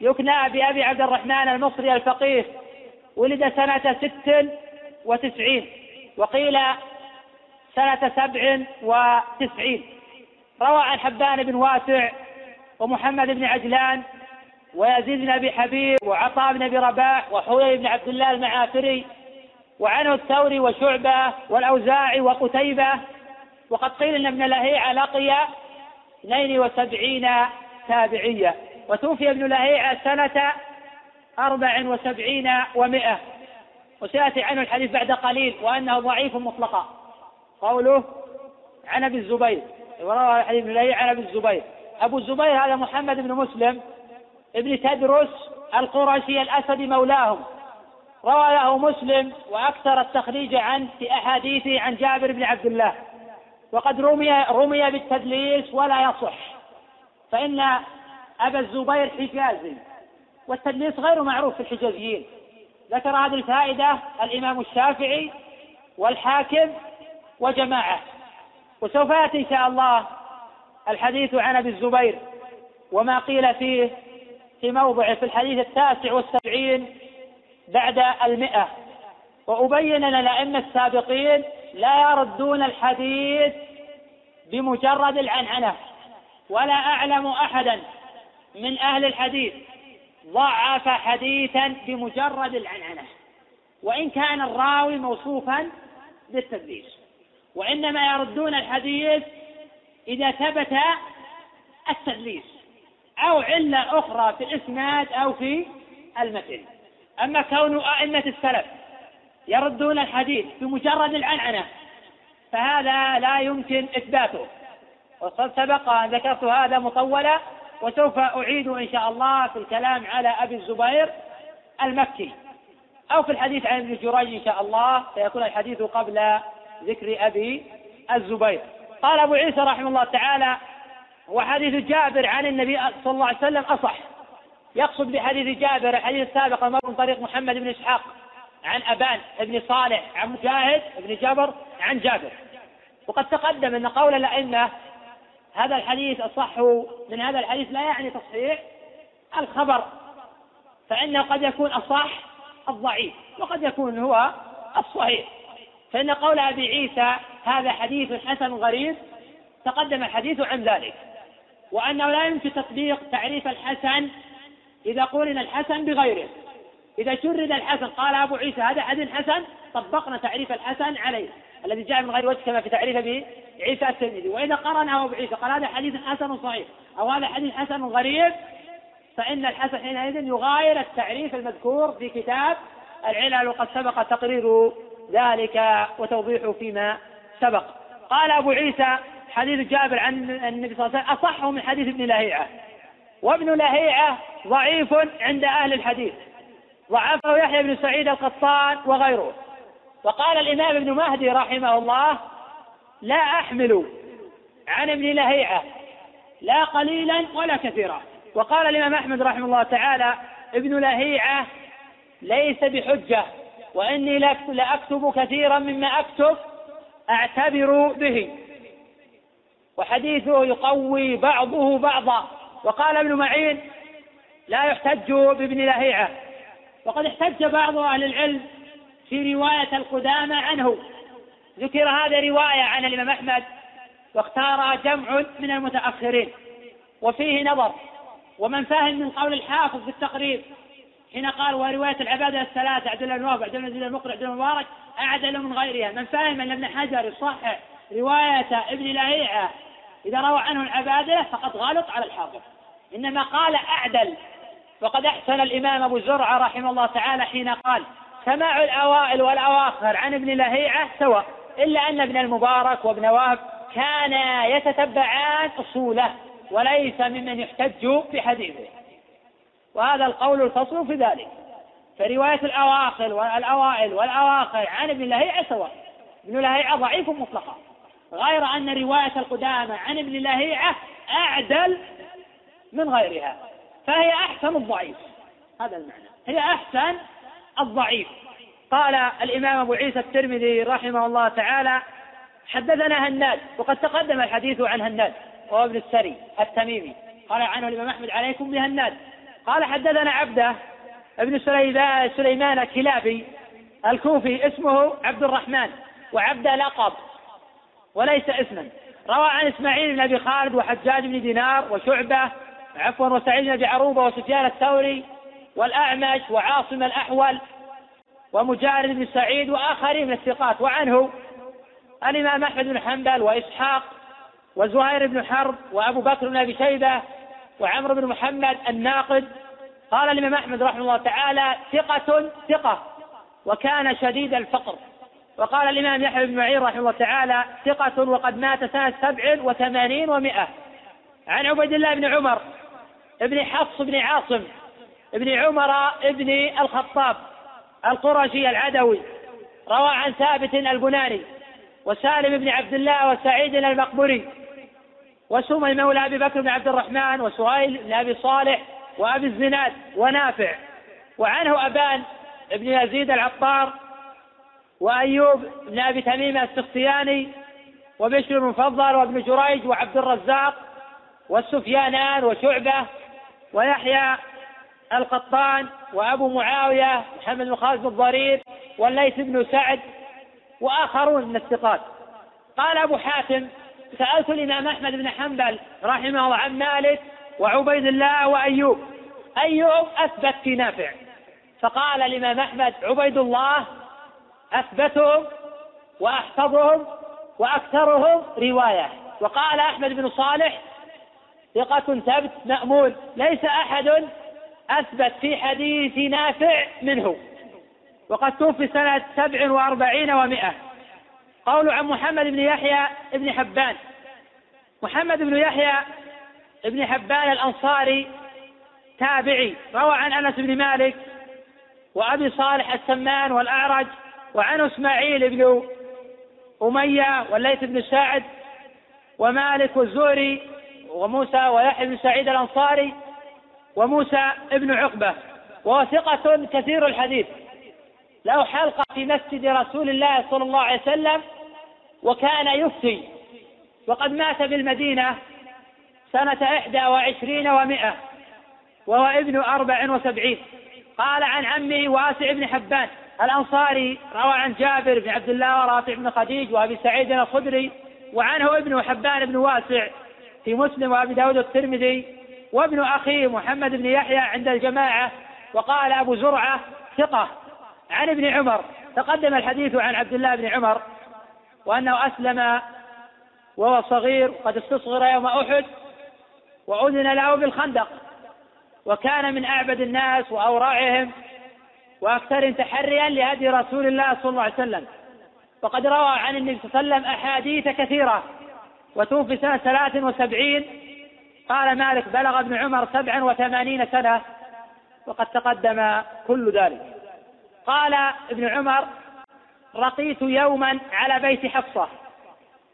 يكنى بأبي عبد الرحمن المصري الفقيه ولد سنة ست وتسعين وقيل سنة سبع وتسعين. روى عن حبان بن واسع ومحمد بن عجلان ويزيد بن أبي حبيب وعطاء بن أبي رباح وحوي بن عبد الله المعافري وعنه الثوري وشعبة والأوزاعي وقتيبة. وقد قيل إن ابن لهيعة لقي 72 تابعية. وتوفي ابن لهيعة سنة أربع وسبعين ومائة وسيأتي عنه الحديث بعد قليل وأنه ضعيف مطلقا. قوله عن أبي الزبير. وروى الحديث ابن لهيعة عن أبي الزبير. أبو الزبير هذا محمد بن مسلم ابن تدرس القرشي الأسد مولاهم. روى له مسلم وأكثر التخريج عنه في أحاديثه عن جابر بن عبد الله. وقد رمي رمي بالتدليس ولا يصح. فإن أبا الزبير حجازي والتدليس غير معروف في الحجازيين. ذكر هذه الفائدة الإمام الشافعي والحاكم وجماعة. وسوف يأتي إن شاء الله الحديث عن أبي الزبير وما قيل فيه في موضعه في الحديث التاسع والسبعين بعد المئة. وأبين لنا الأئمة السابقين لا يردون الحديث بمجرد العنعنة ولا أعلم أحدا من أهل الحديث ضعف حديثا بمجرد العنعنة. وإن كان الراوي موصوفا بالتدليس وإنما يردون الحديث إذا ثبت التدليس أو علة أخرى في الإسناد أو في المتن. أما كون أئمة السلف يردون الحديث بمجرد العنعنة فهذا لا يمكن إثباته. وقد سبق أن ذكرت هذا مطولا وسوف أعيد إن شاء الله في الكلام على أبي الزبير المكي. أو في الحديث عن ابن جريج إن شاء الله سيكون الحديث قبل ذكر أبي الزبير. قال أبو عيسى رحمه الله تعالى وحديث جابر عن النبي صلى الله عليه وسلم أصح. يقصد بحديث جابر الحديث السابق المر من طريق محمد بن إسحاق عن أبان بن صالح عن مجاهد بن جبر عن جابر. وقد تقدم أن قول الأئمة هذا الحديث أصح من هذا الحديث لا يعني تصحيح الخبر فإنه قد يكون أصح الضعيف وقد يكون هو الصحيح. فإن قول أبي عيسى هذا حديث حسن غريب تقدم الحديث عن ذلك. وأنه لا يمكن تطبيق تعريف الحسن إذا قولن الحسن بغيره. إذا شرد الحسن قال أبو عيسى هذا حديث حسن طبقنا تعريف الحسن عليه الذي جاء من غير وجه كما في تعريفه بعيسى الترمذي. وإذا قرنه أبو عيسى قال هذا حديث حسن صحيح أو هذا حديث حسن غريب فإن الحسن حينئذ يغاير التعريف المذكور في كتاب العلل وقد سبق تقرير ذلك وتوضيحه فيما سبق. قال أبو عيسى حديث جابر عن النبي صلى الله عليه وسلم أصح من حديث ابن لهيعة. وابن لهيعة ضعيف عند أهل الحديث. ضعفه يحيى بن سعيد القطان وغيره. وقال الإمام ابن مهدي رحمه الله لا أحمل عن ابن لهيعة لا قليلا ولا كثيرا. وقال الإمام أحمد رحمه الله تعالى ابن لهيعة ليس بحجة وإني لأكتب كثيرا مما أكتب أعتبر به. وحديثه يقوي بعضه بعضا. وقال ابن معين لا يحتج بابن لهيعة. وقد احتج بعض أهل العلم في رواية القدامى عنه. ذكر هذا رواية عن الإمام أحمد واختار جمع من المتأخرين. وفيه نظر. ومن فهم من قول الحافظ في التقريب حين قال ورواية العبادة الثلاثة عبد الله بن عبد الله بن المقرع عبد المبارك أعدل من غيرها. من فهم أن ابن حجر يصحح رواية ابن لهيعة إذا روى عنه العبادة فقد غلط على الحافظ إنما قال أعدل. وقد أحسن الإمام أبو زرعة رحمه الله تعالى حين قال سماع الأوائل والأواخر عن ابن لهيعة سواء إلا أن ابن المبارك وابن وهب كانا يتتبعان أصوله وليس ممن يحتج بحديثه. وهذا القول الفصل في ذلك. فرواية الأواخر والأوائل والأواخر عن ابن لهيعة سواء ابن لهيعة ضعيف مطلقا. غير أن رواية القدامى عن ابن لهيعة أعدل من غيرها. فهي أحسن الضعيف. هذا المعنى. هي أحسن الضعيف. قال الإمام أبو عيسى الترمذي رحمه الله تعالى حدثنا هناد وقد تقدم الحديث عن هناد وهو ابن السري التميمي. قال عنه الإمام أحمد عليكم بهناد. قال حدثنا عبده ابن سليمان الكلابي الكوفي اسمه عبد الرحمن وعبده لقب. وليس اسما. روى عن إسماعيل بن أبي خالد وحجاج بن دينار وشعبة عفوا وسعيد بن أبي عروبة وسفيان الثوري والأعمش وعاصم الأحول ومجارد بن سعيد وآخرين من الثقات. وعنه الإمام أحمد بن حنبل وإسحاق وزهير بن حرب وأبو بكر بن أبي شيبة وعمرو بن محمد الناقد. قال الإمام أحمد رحمه الله تعالى ثقة ثقة وكان شديد الفقر. وقال الإمام يحيى بن معين رحمه الله تعالى ثقة وقد مات سنة سبع وثمانين ومائة عن عبيد الله بن عمر ابن حفص بن عاصم ابن عمر ابن الخطاب القرشي العدوي روى عن ثابت البناني وسالم بن عبد الله وسعيد المقبري وسمي مولى أبي بكر بن عبد الرحمن وسهيل بن أبي صالح وأبي الزناد ونافع. وعنه أبان بن يزيد العطار وأيوب بن أبي تميم السختياني وبشر المفضل وابن جريج وعبد الرزاق والسفيانان وشعبة ويحيى القطان وأبو معاوية محمد بن خالد بن الضرير والليث بن سعد وآخرون من الثقات. قال أبو حاتم سألت الإمام أحمد بن حنبل رحمه الله عن مالك وعبيد الله وأيوب. أيوب أثبت في نافع. فقال الإمام أحمد عبيد الله أثبتهم وأحفظهم وأكثرهم رواية. وقال أحمد بن صالح ثقة ثبت مأمون ليس أحد أثبت في حديث نافع منه. وقد توفي سنة سبع وأربعين ومائة. قول عن محمد بن يحيى بن حبان. محمد بن يحيى بن حبان الأنصاري تابعي روى عن أنس بن مالك وأبي صالح السمان والأعرج وعن إسماعيل بن أمية والليث بن سعد ومالك والزهري وموسى ويحيى بن سعيد الأنصاري وموسى بن عقبة وهو ثقة كثير الحديث. له حلقة في مسجد رسول الله صلى الله عليه وسلم وكان يفتي وقد مات بالمدينة سنة إحدى وعشرين ومائة وهو ابن أربع وسبعين. قال عن عمه واسع بن حبان الأنصاري روى عن جابر بن عبد الله ورافع بن خديج وأبي سعيد الخدري وعنه ابن حبان بن واسع في مسلم وأبي داود الترمذي وابن أخيه محمد بن يحيى عند الجماعة وقال أبو زرعة ثقة. عن ابن عمر تقدم الحديث عن عبد الله بن عمر وأنه أسلم وهو صغير قد استصغر يوم أحد وأذن له بالخندق وكان من أعبد الناس وأورعهم وأكثر تحريا لهدي رسول الله صلى الله عليه وسلم. وقد روى عن النبي صلى الله عليه وسلم أحاديث كثيرة. وتوفي سنة ثلاث وسبعين. قال مالك بلغ ابن عمر سبعا وثمانين سنة. وقد تقدم كل ذلك. قال ابن عمر رقيت يوما على بيت حفصة.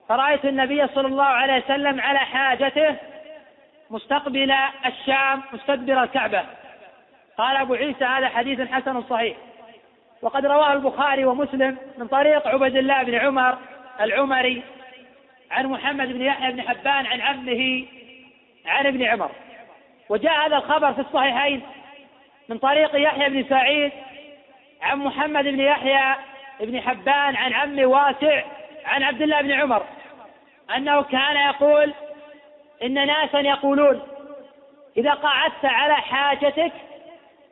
فرأيت النبي صلى الله عليه وسلم على حاجته مستقبل الشام مستدبر الكعبة. قال أبو عيسى هذا حديث حسن صحيح. وقد رواه البخاري ومسلم من طريق عبد الله بن عمر العمري عن محمد بن يحيى بن حبان عن عمه عن ابن عمر. وجاء هذا الخبر في الصحيحين من طريق يحيى بن سعيد عن محمد بن يحيى بن حبان عن عم واسع عن عبد الله بن عمر أنه كان يقول إن ناسا يقولون إذا قعدت على حاجتك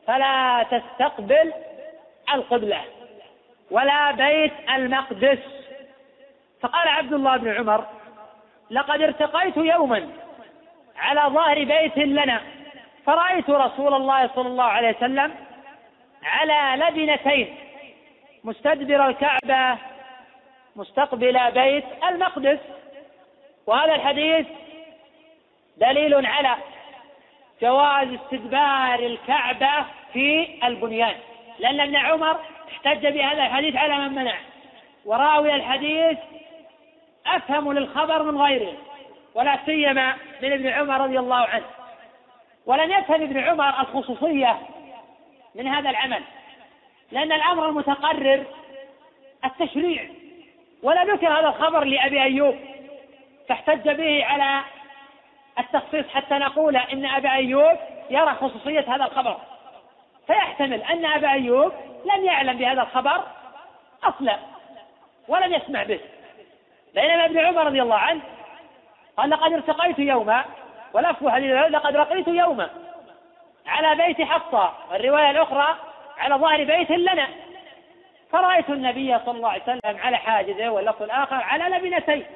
فلا تستقبل القبلة ولا بيت المقدس. فقال عبد الله بن عمر لقد ارتقيت يوما على ظهر بيت لنا فرأيت رسول الله صلى الله عليه وسلم على لبنتين مستدبر الكعبة مستقبل بيت المقدس. وهذا الحديث دليل على جواز استدبار الكعبة في البنيان. لأن ابن عمر احتج بهذا الحديث على من منع. وراوي الحديث أفهم للخبر من غيره ولا سيما من ابن عمر رضي الله عنه. ولم يفهم ابن عمر الخصوصية من هذا العمل لأن الأمر المتقرر التشريع. ولا ذكر هذا الخبر لأبي أيوب فاحتج به على التخصيص حتى نقول إن أبا أيوب يرى خصوصية هذا الخبر. فيحتمل أن أبا أيوب لم يعلم بهذا الخبر أصلا ولم يسمع به. بينما ابن عمر رضي الله عنه قال لقد ارتقيت يوما حديث لقد رقيت يوما على بيت حفصة والرواية الأخرى على ظهر بيت لنا. فرأيت النبي صلى الله عليه وسلم على حاجزه واللفظ الآخر على لبنتين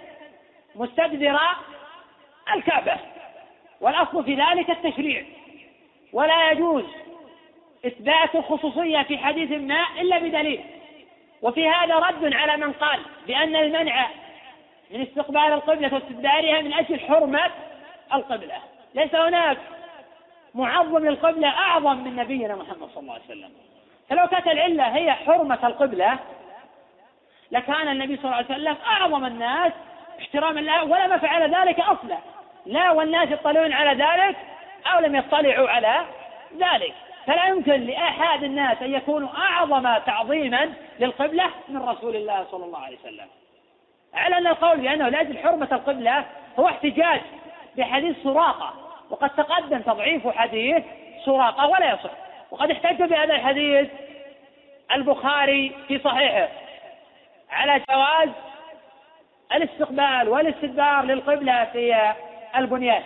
مستدبر الكعبة. والأصل في ذلك التشريع. ولا يجوز إثبات الخصوصية في حديث ما إلا بدليل. وفي هذا رد على من قال بأن المنع من استقبال القبلة واستدبارها من أجل حرمة القبلة. ليس هناك معظم للقبلة أعظم من نبينا محمد صلى الله عليه وسلم. فلو كانت العلة هي حرمة القبلة لكان النبي صلى الله عليه وسلم أعظم الناس احتراما له ولا ما فعل ذلك أصلا. لا والناس يطلعون على ذلك أو لم يطلعوا على ذلك. فلا يمكن لأحد الناس أن يكونوا أعظم تعظيما للقبلة من رسول الله صلى الله عليه وسلم. على أن القول بأنه لأجل حرمة القبلة هو احتجاج بحديث سراقة وقد تقدم تضعيف حديث سراقة ولا يصح. وقد احتج بهذا الحديث البخاري في صحيحه. على جواز الاستقبال والاستدبار للقبلة في البنيان.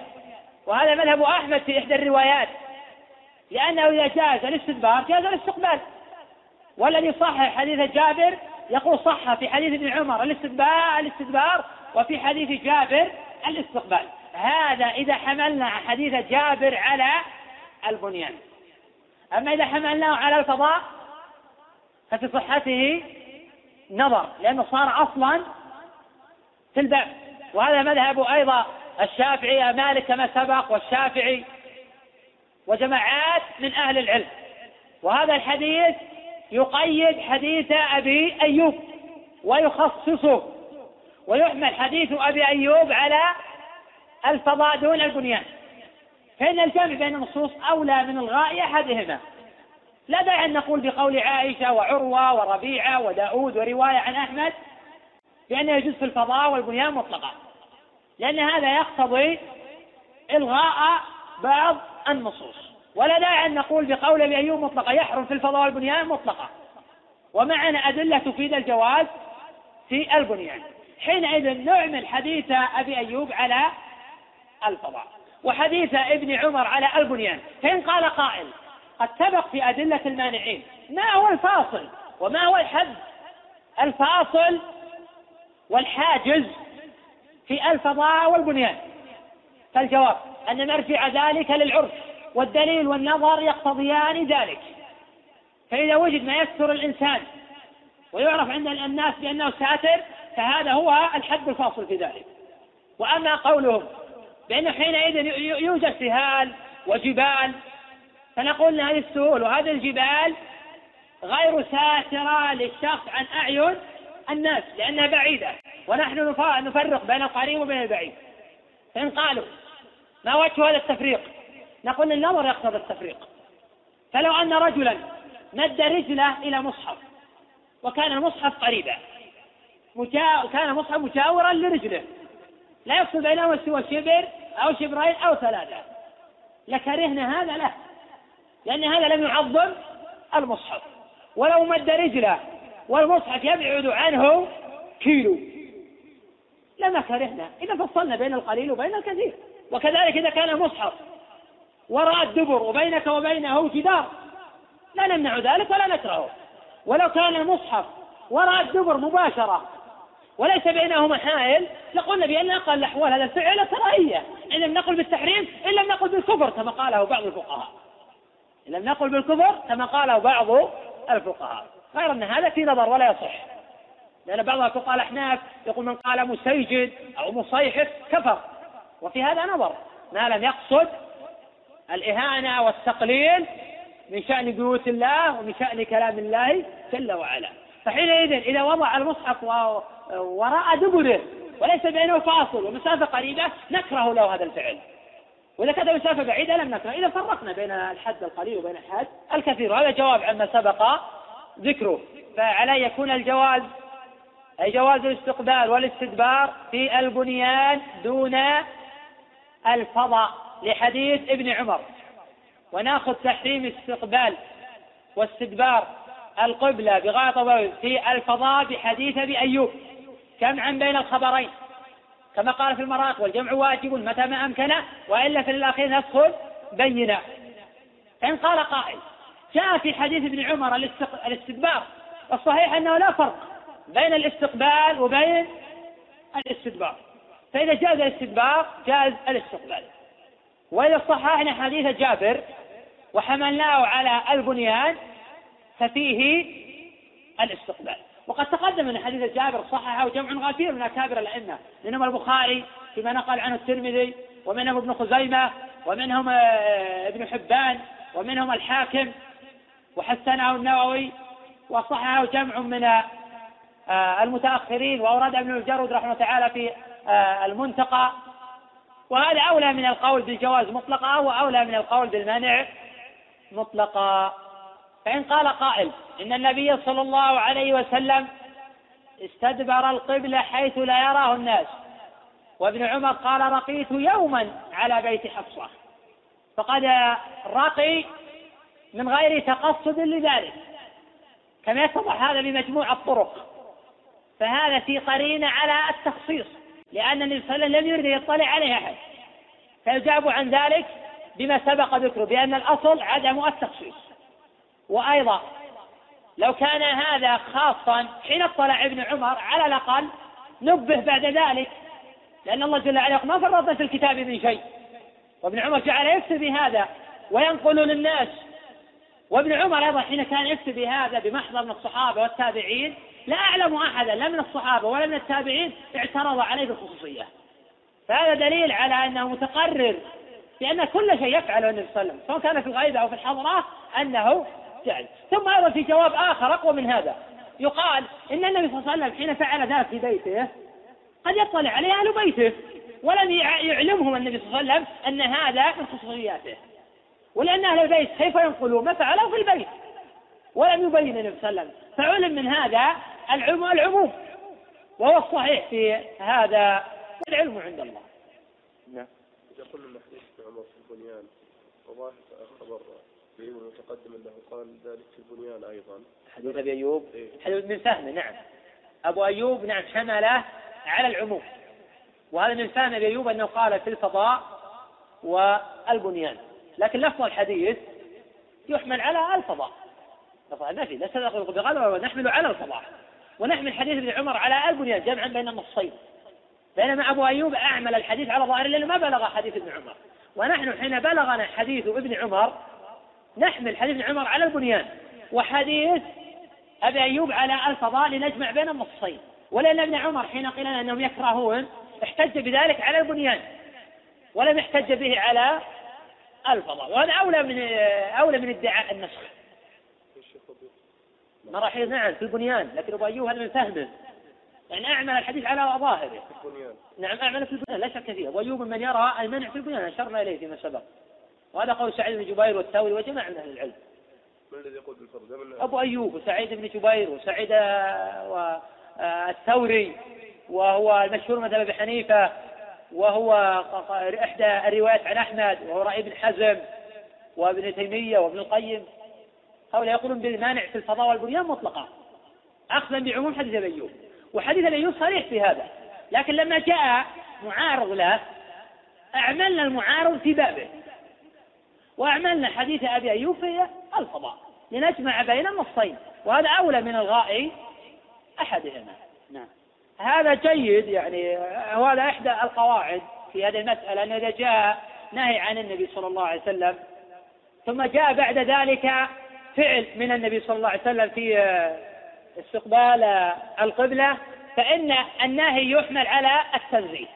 وهذا مذهب أحمد في إحدى الروايات. لأنه إذا جاز الاستدبار جاز الاستقبال. والذي صح حديث جابر يقول صح في حديث ابن عمر الاستدبار الاستدبار وفي حديث جابر الاستقبال. هذا إذا حملنا حديث جابر على البنيان. أما إذا حملناه على الفضاء ففي صحته نظر لأنه صار أصلا في الباب. وهذا مذهب أيضا الشافعي مالك كما سبق والشافعي وجماعات من أهل العلم. وهذا الحديث يقيد حديث أبي أيوب ويخصصه ويحمل حديث أبي أيوب على الفضاء دون البنيان. فإن الجمع بين النصوص أولى من الغاء أحدهما. لا داعي أن نقول بقول عائشة وعروة وربيعة وداود ورواية عن أحمد بأنه يجوز في الفضاء والبنيان مطلقا لأن هذا يقتضي إلغاء بعض النصوص. ولا داعي أن نقول بقول أبي أيوب مطلقا يحرم في الفضاء والبنيان مطلقا ومعنا أدلة تفيد الجواز في البنيان. حينئذ نعمل حديث أبي أيوب على الفضاء وحديث ابن عمر على البنيان. فإن قال قائل قد سبق في أدلة المانعين. ما هو الفاصل؟ وما هو الحد؟ الفاصل والحاجز في الفضاء والبنيان. فالجواب أن نرجع ذلك للعرف والدليل والنظر يقتضيان ذلك. فإذا وجد ما يستر الإنسان ويعرف عند الناس بأنه ساتر فهذا هو الحد الفاصل في ذلك. وأما قولهم بأنه حينئذ يوجد سهال وجبال فنقول إن هذه السهول وهذه الجبال غير ساترة للشخص عن أعين الناس لأنها بعيدة. ونحن نفرق بين القريب وبين البعيد. فإن قالوا ما وجه هذا التفريق؟ نقول النظر يقتضي التفريق. فلو أن رجلا مد رجله إلى مصحف وكان المصحف قريبا. كان المصحف مجاورا لرجله. لا يفصل بينهما سوى شبر أو شبرين أو ثلاثة. لكرهنا هذا له لأن هذا لم يعظم المصحف. ولو مد رجله والمصحف يبعد عنه كيلو. لما كرهنا. إذا فصلنا بين القليل وبين الكثير. وكذلك إذا كان المصحف وراء الدبر وبينك وبينه جدار لا نمنع ذلك ولا نكرهه. ولو كان المصحف وراء الدبر مباشرة وليس بينهما حائل لقلنا بأن أقل الأحوال هذا الفعل كراهية. إن لم نقل بالتحريم إن لم نقل بالكفر كما قاله بعض الفقهاء. إن لم نقل بالكفر كما قاله بعض الفقهاء. غير أن هذا في نظر ولا يصح. لأن بعض الفقهاء الأحناف يقول من قال مسيجد أو مصيحف كفر. وفي هذا نظر. ما لم يقصد الإهانة والتقليل من شأن بيوت الله ومن شأن كلام الله جل وعلا. فحينئذ إذا وضع المصحف وراء دبره وليس بينه فاصل ومسافة قريبة نكره له هذا الفعل. وإذا كانت مسافة بعيدة لم نكره. إذا فرقنا بين الحد القليل وبين الحد الكثير. وهذا جواب عما سبق ذكره. فعلى يكون الجواز أي جواز الاستقبال والاستدبار في البنيان دون الفضاء لحديث ابن عمر. وناخذ تحريم الاستقبال واستدبار القبلة بغاية في الفضاء بحديث أبي أيوب. جمعا بين الخبرين؟ كما قال في المراق والجمع واجب متى ما أمكن وإلا في الأخير ندخل بينا. إن قال قائل جاء في حديث ابن عمر الاستدبار الصحيح أنه لا فرق بين الاستقبال وبين الاستدبار. فإذا جاز الاستدبار جاز الاستقبال. وإذا صححنا حديث جابر وحملناه على البنيان ففيه الاستقبال. وقد تقدم أن حديث جابر صححه جمع غفير من أكابر الأئمة منهم البخاري فيما نقل عنه الترمذي ومنهم ابن خزيمة ومنهم آه، ابن حبان ومنهم الحاكم. وحسنه النووي وصححه جمع من آه، المتأخرين واورد ابن الجرود رحمه تعالى في آه، المنتقى وهذا أولى من القول بالجواز مطلقا واولى من القول بالمنع مطلقا فإن قال قائل إن النبي صلى الله عليه وسلم استدبر القبلة حيث لا يراه الناس. وابن عمر قال رقيت يوما على بيت حفصة. فقد رقي من غير تقصد لذلك. كما يتضح هذا بمجموع الطرق. فهذا في قرينة على التخصيص لأن النبي صلى الله عليه وسلم لم يرد يطلع عليه أحد. فيجاب عن ذلك بما سبق ذكره بأن الأصل عدم التخصيص. وأيضا لو كان هذا خاصا حين اطلع ابن عمر على الأقل نبه بعد ذلك. لأن الله جل وعلا ما فرطنا في الكتاب من شيء. وابن عمر جعل يكتب بهذا وينقل للناس وابن عمر أيضا حين كان يكتب بهذا بمحضر من الصحابة والتابعين لا أعلم أحدا لا من الصحابة ولا من التابعين اعترض عليه بالخصوصية. فهذا دليل على أنه متقرر بأن كل شيء يفعله النبي صلى الله عليه وسلم سواء كان في الغيبة أو في الحضرة أنه جعل ثم أيضا في جواب آخر أقوى من هذا يقال إن النبي صلى الله عليه وسلم حين فعل ذلك في بيته قد يطلع عليه أهل بيته ولم يعلمهم النبي صلى الله عليه وسلم أن هذا من خصوصياته. ولأن أهل البيت كيف ينقلون؟ ما فعلوا في البيت. ولم يبين النبي صلى الله عليه وسلم. فعلم من هذا العموم وهو الصحيح في هذا العلم عند الله. نعم. إذا قلنا حديث عمر في البنيان وظاهر خبر أيوب المتقدم أنه قال ذلك في البنيان أيضا. حديث أبي أيوب. إيه؟ حديث من فهمه نعم. أبو أيوب نعم حمله على العموم. وهذا من فهم أبي أيوب أنه قال في الفضاء والبنيان. لكن لفظ الحديث يحمل على الفضاء. لفظ النفي ليس بغلبة ونحمل على الفضاء. ونحمل حديث ابن عمر على البنيان جمعا بين النصين. بينما أبو أيوب أعمل الحديث على ظاهر لأنه ما بلغ حديث ابن عمر. ونحن حين بلغنا حديث ابن عمر نحمل حديث ابن عمر على البنيان. وحديث أبي أيوب على الفضاء لنجمع بين النصين. ولأن ابن عمر حين قيل أنهم يكرهون احتج بذلك على البنيان. ولم يحتج به على الفضاء وهذا أولى من أولى من ادعاء النسخ. مراحيض نعم في البنيان. لكن أبو أيوب هذا من فهمه. يعني أعمل الحديث على ظاهره. نعم أعمل في البنيان. لا شك فيه. أبو أيوب من يرى المنع في البنيان. أشرنا إليه فيما سبق. وهذا قول سعيد بن جبير والثوري وجماعة من أهل العلم. من الذي يقول؟ أبو أيوب وسعيد بن جبير وسعيد والثوري وهو المشهور مذهب أبي حنيفة. وهو إحدى الروايات عن أحمد وهو رأي ابن حزم وابن تيمية وابن القيم. هؤلاء يقولون بالمانع في الفضاء والبنيان مطلقا أخذا بعموم حديث أبي أيوب. وحديث أبي أيوب صريح في هذا. لكن لما جاء معارض له أعملنا المعارض في بابه. وأعملنا حديث أبي أيوب في الفضاء. لنجمع بين النصين. وهذا أولى من الغاء أحدهما. نعم. هذا جيد يعني وهذا إحدى القواعد في هذه المسألة أنه إذا جاء نهي عن النبي صلى الله عليه وسلم ثم جاء بعد ذلك فعل من النبي صلى الله عليه وسلم في استقبال القبلة فإن النهي يحمل على التنزيه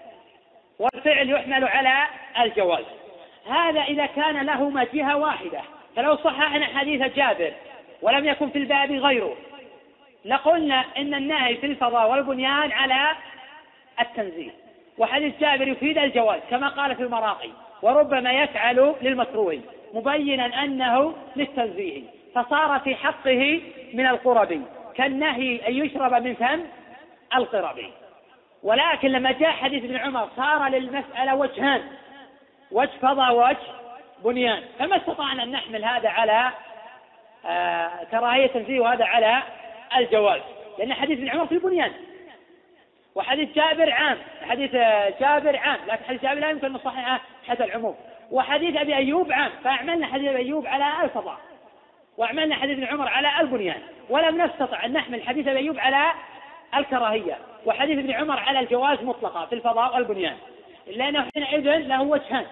والفعل يحمل على الجواز. هذا إذا كان لهما جهة واحدة. فلو صححنا حديث جابر ولم يكن في الباب غيره لقلنا إن النهي في الفضاء والبنيان على التنزيه وحديث جابر يفيد الجواز كما قال في المراقي وربما يفعل للمكروه مبينا أنه للتنزيه فصار في حقه من القرب كالنهي أن يشرب من فم القرب. ولكن لما جاء حديث ابن عمر صار للمسألة وجهان وجه فضاء وجه بنيان. فما استطعنا أن نحمل هذا على آه كراهية التنزيه وهذا على الجواز لأن حديث ابن عمر في البنيان. وحديث جابر عام حديث جابر عام لكن حديث جابر لا يمكن نصححه حتى العموم. وحديث أبي أيوب عام فأعملنا حديث أبي أيوب على الفضاء وأعملنا حديث ابن عمر على البنيان. ولم نستطع أن نحمل حديث أبي أيوب على الكراهية. وحديث ابن عمر على الجواز مطلقا في الفضاء والبنيان. لأنه حينئذ له وجهان.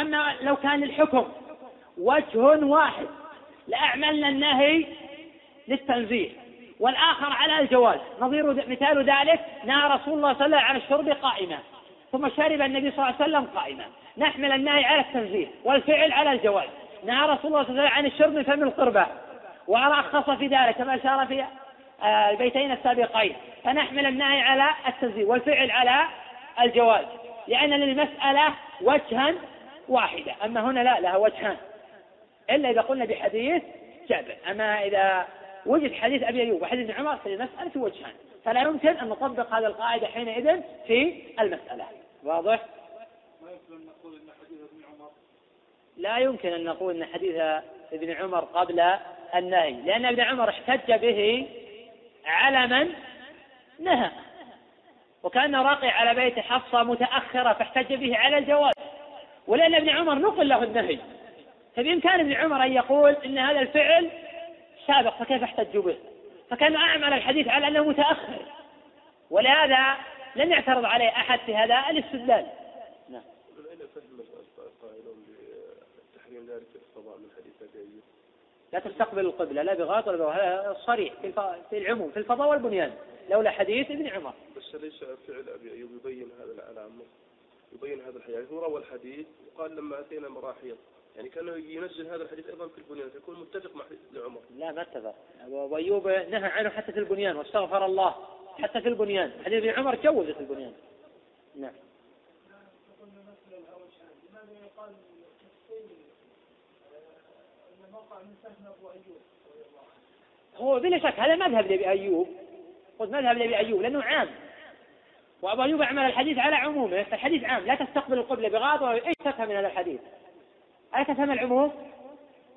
أما لو كان الحكم وجه واحد لأعملنا النهي للتنزيه. والآخر على الجواز. نظير مثال ذلك نهى رسول الله صلى الله عليه وسلم عن الشرب قائما ثم شرب النبي صلى الله عليه وسلم قائما. نحمل النهي على التنزيه والفعل على الجواز. نهى رسول الله صلى الله عليه وسلم عن الشرب من فم القربة. ورخص في ذلك كما أشار في آه، البيتين السابقين. فنحمل النهي على التنزيه والفعل على الجواز. لأن للمسألة وجها واحدا أما هنا لا لها وجهان. إلا إذا قلنا بحديث جابر. أما إذا وجد حديث أبي أيوب وحديث عمر فالمسألة وجهان. فلا يمكن أن نطبق هذه القاعدة حينئذ في المسألة. واضح؟ يمكن أن نقول أن حديث ابن عمر لا يمكن أن نقول أن حديث ابن عمر قبل النهي لأن ابن عمر احتج به على من؟ نهى. وكأن راقي على بيت حفصة متأخرة فاحتج به على الجواز. ولأن ابن عمر نقل له النهي. فبإمكان ابن عمر أن يقول إن هذا الفعل سابق فكيف احتج به؟ فكان أعمل الحديث على أنه متأخر. ولهذا لم يعترض عليه أحد في هذا الاستدلال. نعم. بتحريم ذلك الصلاة من حديث أبي لا تستقبل القبلة لا بغاط ولا بغاط صريح في, في العموم في الفضاء والبنيان لولا حديث ابن عمر. بس ليس فعل أبي أيوب يبين هذا العلامة يبين هذا الحديث. هو روى الحديث وقال لما أتينا مراحيض. يعني كانه ينزل هذا الحديث أيضا في البنيان فيكون متفق مع حديث ابن عمر. لا ما اتفق. أبو أيوب نهى عنه حتى في البنيان واستغفر الله حتى في البنيان. حديث ابن عمر جوز في البنيان. نعم. هو بلا شك هذا مذهب لأبي أيوب. قلت مذهب لأبي أيوب لأنه عام. وأبو أيوب أعمل الحديث على عمومه فالحديث عام. لا تستقبل القبلة بغاضة إيش تفهم من هذا الحديث؟ ألا تفهم العموم؟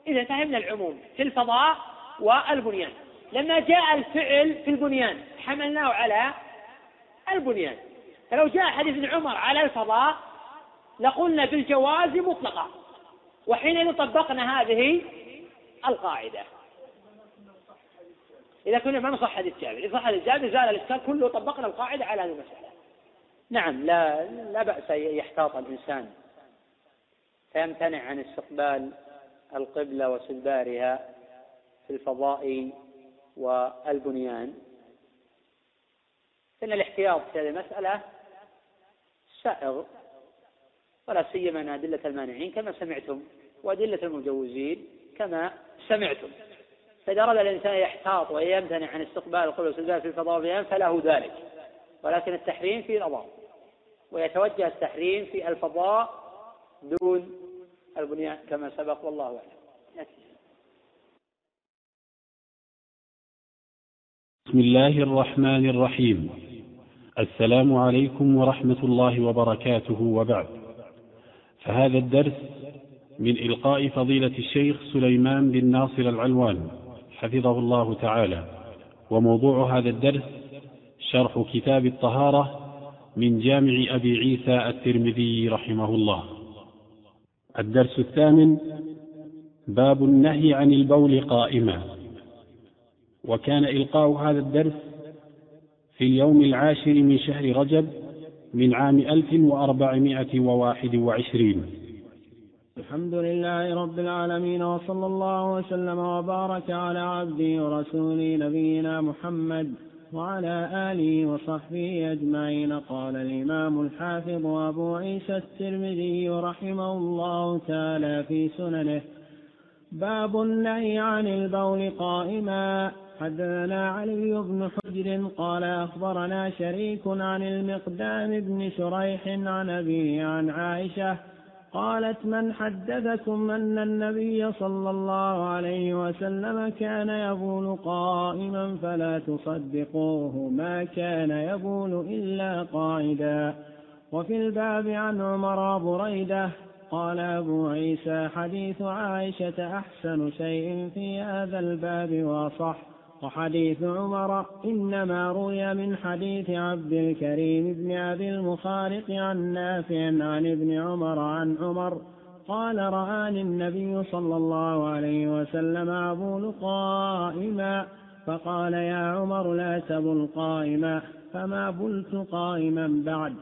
إذا فهمنا العموم في الفضاء والبنيان. لما جاء الفعل في البنيان حملناه على البنيان. فلو جاء حديث عمر على الفضاء لقلنا بالجواز مطلقا وحينئذ طبقنا هذه القاعدة. إذا كنا ما نصح حديث جابر. إذا صح حديث جابر زال الإشكال كله طبقنا القاعدة على هذه المسألة. نعم لا لا بأس يحتاط الإنسان. فيمتنع عن استقبال القبلة واستدبارها في الفضاء والبنيان. فإن الاحتياط في هذه المسألة سائغ ولا سيما أن أدلة المانعين كما سمعتم وأدلة المجوزين كما سمعتم. فإذا أراد الإنسان يحتاط ويمتنع عن استقبال القبلة والاستدبار في الفضاء والبنيان فله ذلك. ولكن التحريم في الأضاء ويتوجه التحريم في الفضاء دون البنيان كما سبق والله أعلم. بسم الله الرحمن الرحيم. السلام عليكم ورحمة الله وبركاته وبعد. فهذا الدرس من إلقاء فضيلة الشيخ سليمان بن ناصر العلوان حفظه الله تعالى. وموضوع هذا الدرس شرح كتاب الطهارة من جامع أبي عيسى الترمذي رحمه الله. الدرس الثامن باب النهي عن البول قائما. وكان إلقاء هذا الدرس في اليوم العاشر من شهر رجب من عام ألف وأربعمائة وواحد وعشرين. الحمد لله رب العالمين وصلى الله وسلم وبارك على عبده ورسوله نبينا محمد وعلى آله وصحبه أجمعين. قال الإمام الحافظ أبو عيسى الترمذي رحمه الله تعالى في سننه باب النهي عن البول قائما. حدثنا علي بن حجر قال أخبرنا شريك عن المقدام بن شريح عن أبيه عن عائشة قالت من حدثكم أن النبي صلى الله عليه وسلم كان يبول قائما فلا تصدقوه ما كان يبول إلا قاعدا. وفي الباب عن عمر بريدة قال أبو عيسى حديث عائشة أحسن شيء في هذا الباب وأصح وحديث عمر إنما روي من حديث عبد الكريم بن أبي المخارق عن نافع عن ابن عمر عن عمر قال رآني النبي صلى الله عليه وسلم أبول قائما فقال يا عمر لا تبل قائما فما بلت قائما بعد.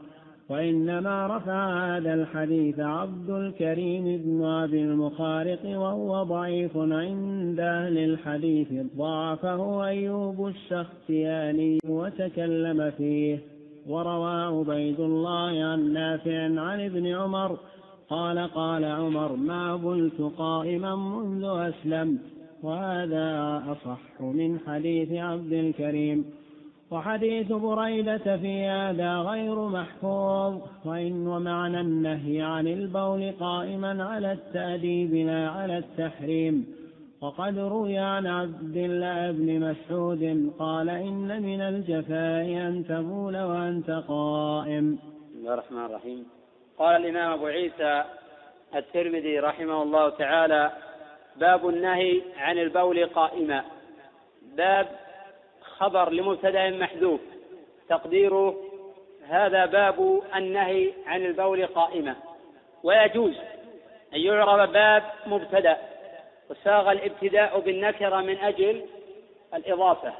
وإنما رفع هذا الحديث عبد الكريم بن أبي المخارق وهو ضعيف عند أهل الحديث ضعفه أيوب السختياني وتكلم فيه. وروى عبيد الله عن نافع عن ابن عمر قال قال عمر ما بلت قائما منذ أسلمت وهذا أصح من حديث عبد الكريم. وحديث بريدة في هذا غير محفوظ وإن ومعنى النهي عن البول قائما على التأديب لا على التحريم. وقد روي عن عبد الله بن مسعود قال إن من الجفاء أن تبول وأنت قائم. بسم الله الرحمن الرحيم. قال الإمام أبو عيسى الترمذي رحمه الله تعالى باب النهي عن البول قائما. باب خبر لمبتدا محذوف. تقديره هذا باب النهي عن البول قائمة. ويجوز أن يعرب باب مبتدأ وساغ الابتداء بالنكرة من أجل الإضافة.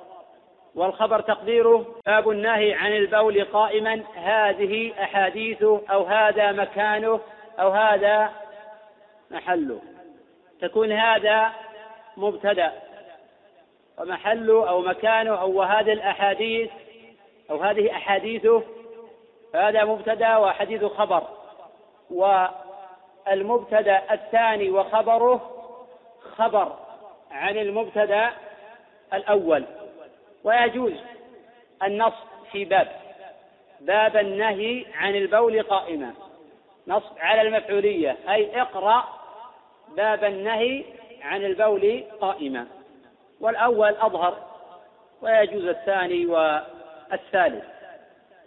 والخبر تقديره باب النهي عن البول قائما هذه أحاديثه أو هذا مكانه أو هذا محله. تكون هذا مبتدأ. ومحله أو مكانه أو هذه الأحاديث أو هذه أحاديثه هذا مبتدأ وحديث خبر. والمبتدا الثاني وخبره خبر عن المبتدا الأول. ويجوز النصب في باب باب النهي عن البول قائما. نصب على المفعولية أي اقرأ باب النهي عن البول قائما. والأول أظهر ويجوز الثاني والثالث.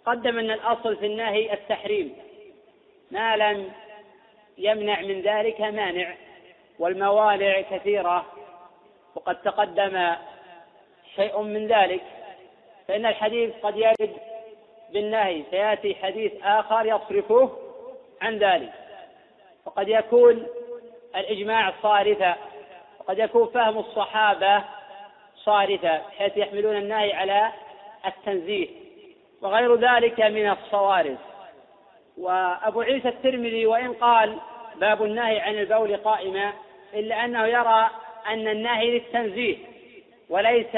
قدم أن الأصل في النهي التحريم. ما لم يمنع من ذلك مانع والموانع كثيرة وقد تقدم شيء من ذلك. فإن الحديث قد يرد بالنهي سياتي حديث آخر يصرفه عن ذلك. وقد يكون الإجماع صارفا وقد يكون فهم الصحابة صارفا بحيث يحملون النهي على التنزيه. وغير ذلك من الصوارف. وأبو عيسى الترمذي وإن قال باب النهي عن البول قائما إلا أنه يرى أن النهي للتنزيه وليس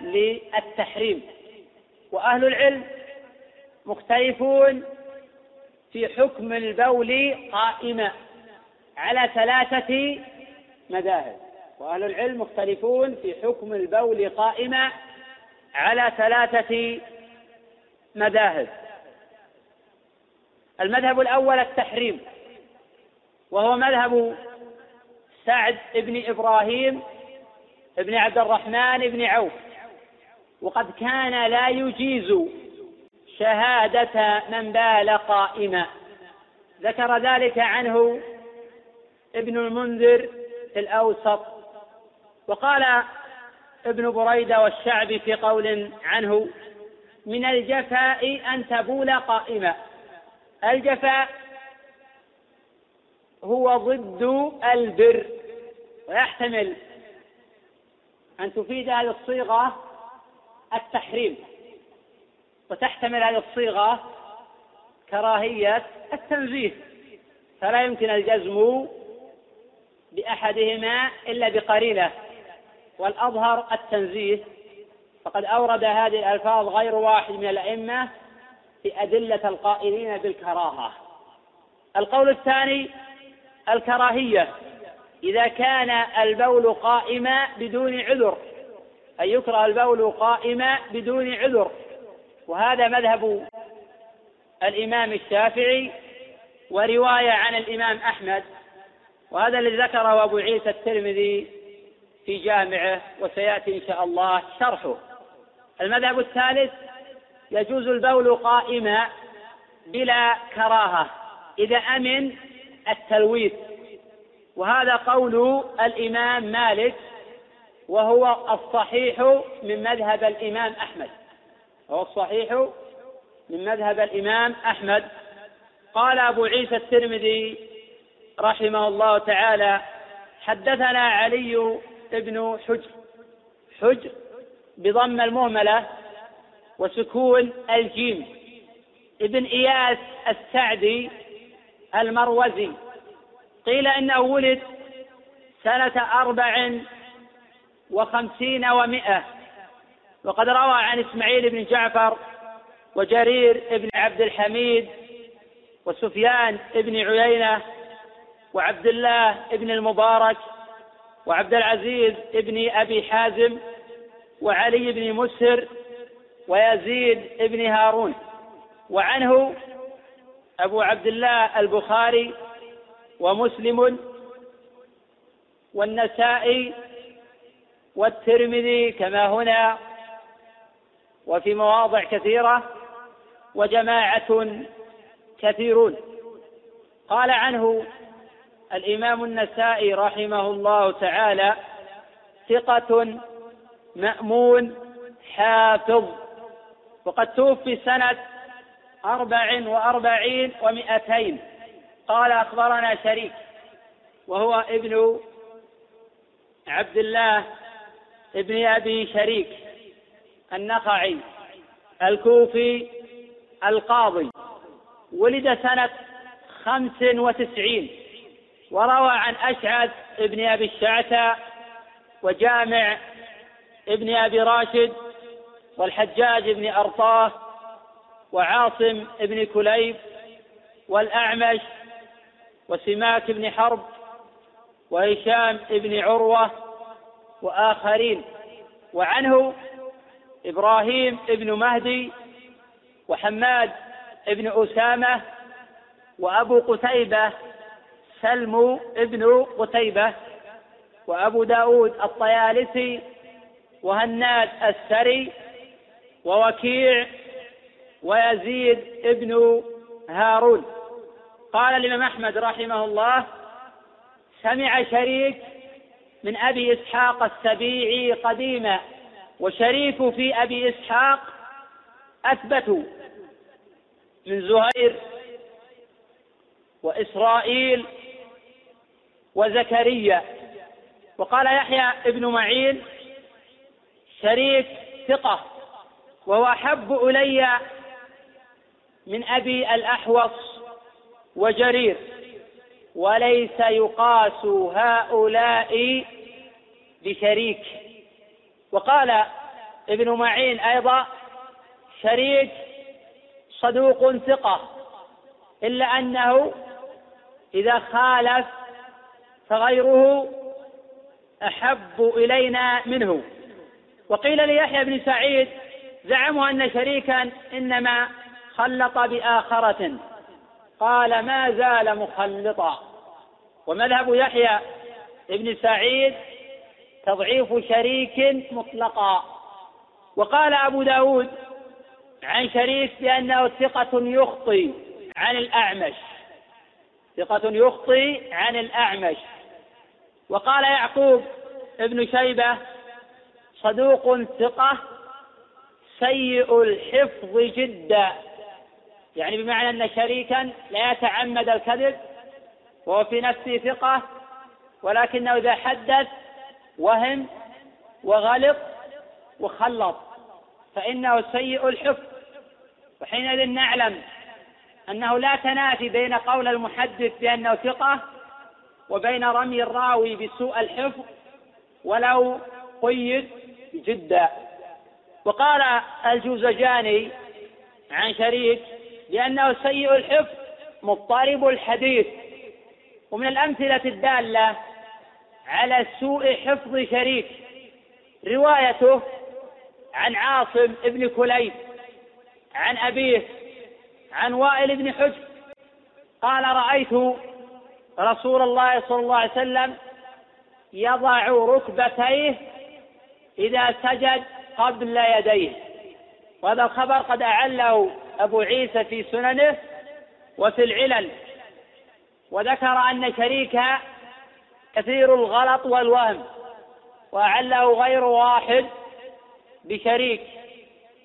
للتحريم. وأهل العلم مختلفون في حكم البول قائما على ثلاثة مذاهب. وأهل العلم مختلفون في حكم البول قائما على ثلاثة مذاهب. المذهب الأول التحريم وهو مذهب سعد بن إبراهيم بن عبد الرحمن بن عوف. وقد كان لا يجيز شهادة من بال قائما ذكر ذلك عنه ابن المنذر الأوسط. وقال ابن بريدة والشعبي في قول عنه من الجفاء أن تبول قائما. الجفاء هو ضد البر ويحتمل أن تفيد هذه الصيغة التحريم وتحتمل هذه الصيغة كراهية التنزيه فلا يمكن الجزم بأحدهما إلا بقرينة. والأظهر التنزيه. فقد أورد هذه الألفاظ غير واحد من الأئمة في أدلة القائلين بالكراهة. القول الثاني الكراهية. إذا كان البول قائما بدون عذر أي يكره البول قائما بدون عذر. وهذا مذهب الإمام الشافعي ورواية عن الإمام أحمد. وهذا الذي ذكره أبو عيسى الترمذي في جامعه وسيأتي إن شاء الله شرحه. المذهب الثالث يجوز البول قائما بلا كراهة إذا أمن التلويث. وهذا قول الإمام مالك وهو الصحيح من مذهب الإمام أحمد. وهو الصحيح من مذهب الإمام أحمد. قال أبو عيسى الترمذي رحمه الله تعالى حدثنا علي بن حجر. حجر بضم المهملة وسكون الجيم. ابن إياس السعدي المروزي قيل إنه ولد سنة أربع وخمسين ومائة وقد روى عن إسماعيل بن جعفر وجرير بن عبد الحميد وسفيان بن عيينة وعبد الله بن المبارك وعبد العزيز بن أبي حازم وعلي بن مسهر ويزيد بن هارون. وعنه أبو عبد الله البخاري ومسلم والنسائي والترمذي كما هنا وفي مواضع كثيرة وجماعة كثيرون. قال عنه الإمام النسائي رحمه الله تعالى ثقة مأمون حافظ. وقد توفي سنة أربع وأربعين ومئتين. قال أخبرنا شريك وهو ابن عبد الله ابن أبي شريك النخعي الكوفي القاضي. ولد سنة خمس وتسعين. وروى عن أشعث ابن أبي الشعثى وجامع ابن أبي راشد والحجاج بن أرطاه وعاصم بن كليب والأعمش وسماك بن حرب وهشام بن عروة وآخرين. وعنه إبراهيم بن مهدي وحماد بن أسامة وأبو قتيبة سلم بن قتيبة وأبو داود الطيالسي وهناد السري ووكيع ويزيد بن هارون. قال الإمام أحمد رحمه الله سمع شريك من أبي إسحاق السبيعي قديما وشريك في أبي إسحاق أثبتوا من زهير وإسرائيل وزكريا. وقال يحيى ابن معين شريك ثقة وهو أحب إلي من أبي الأحوص وجرير. وليس يقاس هؤلاء بشريك. وقال ابن معين أيضا شريك صدوق ثقة إلا أنه إذا خالف فغيره أحب إلينا منه. وقيل ليحيى بن سعيد زعموا أن شريكا إنما خلط بآخرة. قال ما زال مخلطا. ومذهب يحيى بن سعيد تضعيف شريك مطلقا. وقال أبو داود عن شريك بأنه ثقة يخطي عن الأعمش. ثقة يخطي عن الأعمش. وقال يعقوب ابن شيبة صدوق ثقة سيء الحفظ جدا. يعني بمعنى أن شريكا لا يتعمد الكذب وهو في نفسه ثقة ولكنه إذا حدث وهم وغلط وخلط فإنه سيء الحفظ. وحينئذ نعلم أنه لا تنافي بين قول المحدث بأنه ثقة وبين رمي الراوي بسوء الحفظ ولو قيد جدا. وقال الجوزجاني عن شريك لأنه سيء الحفظ مضطرب الحديث. ومن الأمثلة الدالة على سوء حفظ شريك روايته عن عاصم بن كليب عن أبيه عن وائل بن حجر. قال رأيت رسول الله صلى الله عليه وسلم يضع ركبتيه إذا سجد قبل يديه. وهذا الخبر قد أعله أبو عيسى في سننه وفي العلل. وذكر أن شريكها كثير الغلط والوهم وأعله غير واحد بشريك.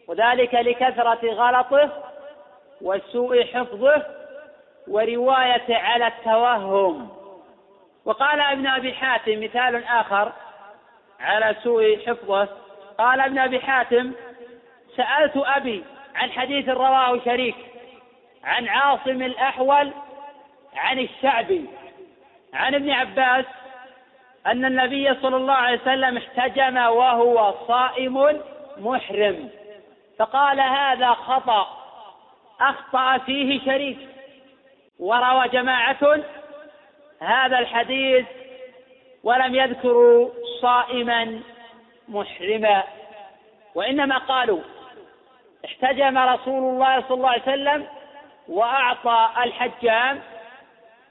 وذلك لكثرة غلطه وسوء حفظه ورواية على التوهم. وقال ابن أبي حاتم مثال آخر على سوء حفظه. قال ابن أبي حاتم سألت أبي عن حديث رواه شريك عن عاصم الأحول عن الشعبي عن ابن عباس أن النبي صلى الله عليه وسلم احتجم وهو صائم محرم. فقال هذا خطأ أخطأ فيه شريك. وروى جماعة هذا الحديث ولم يذكروا صائما محرما وإنما قالوا احتجم رسول الله صلى الله عليه وسلم وأعطى الحجام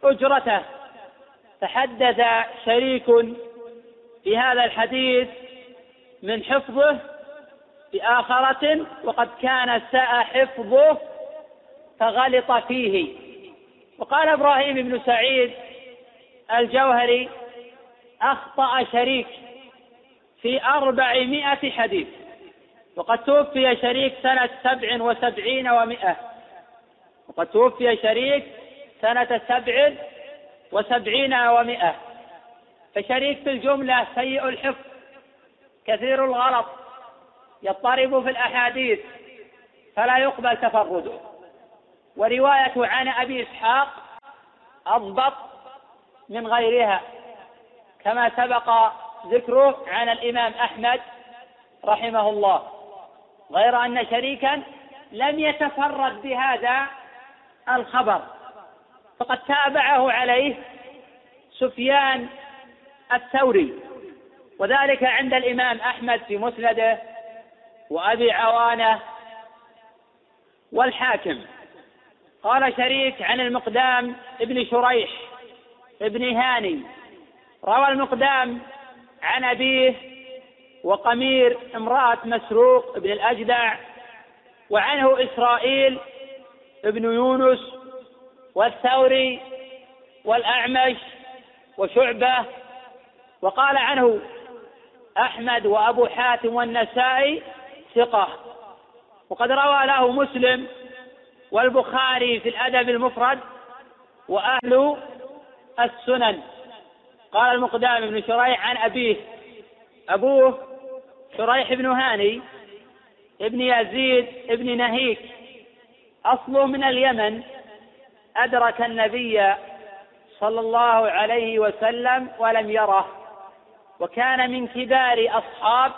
أجرته تحدث شريك في هذا الحديث من حفظه بآخرة وقد كان ساء حفظه فغلط فيه. وقال إبراهيم بن سعيد الجوهري أخطأ شريك في أربعمائة حديث وقد توفي شريك سنة سبع وسبعين ومائة. وقد توفي شريك سنة سبع وسبعين ومائة. فشريك في الجملة سيء الحفظ كثير الغلط يضطرب في الأحاديث فلا يقبل تفرده. ورواية عن أبي إسحاق أضبط من غيرها كما سبق ذكره عن الإمام أحمد رحمه الله. غير أن شريكا لم يتفرد بهذا الخبر فقد تابعه عليه سفيان الثوري وذلك عند الإمام أحمد في مسنده وأبي عوانة والحاكم. قال شريك عن المقدام ابن شريح ابن هاني. روى المقدام عن أبيه وقمير امرأة مسروق بن الأجدع وعنه إسرائيل ابن يونس والثوري والأعمش وشعبة. وقال عنه أحمد وأبو حاتم والنسائي ثقة. وقد روى له مسلم والبخاري في الأدب المفرد وأهل السنن. قال المقدام بن شريح عن أبيه أبوه شريح بن هاني ابن يزيد ابن نهيك أصله من اليمن أدرك النبي صلى الله عليه وسلم ولم يره وكان من كبار أصحاب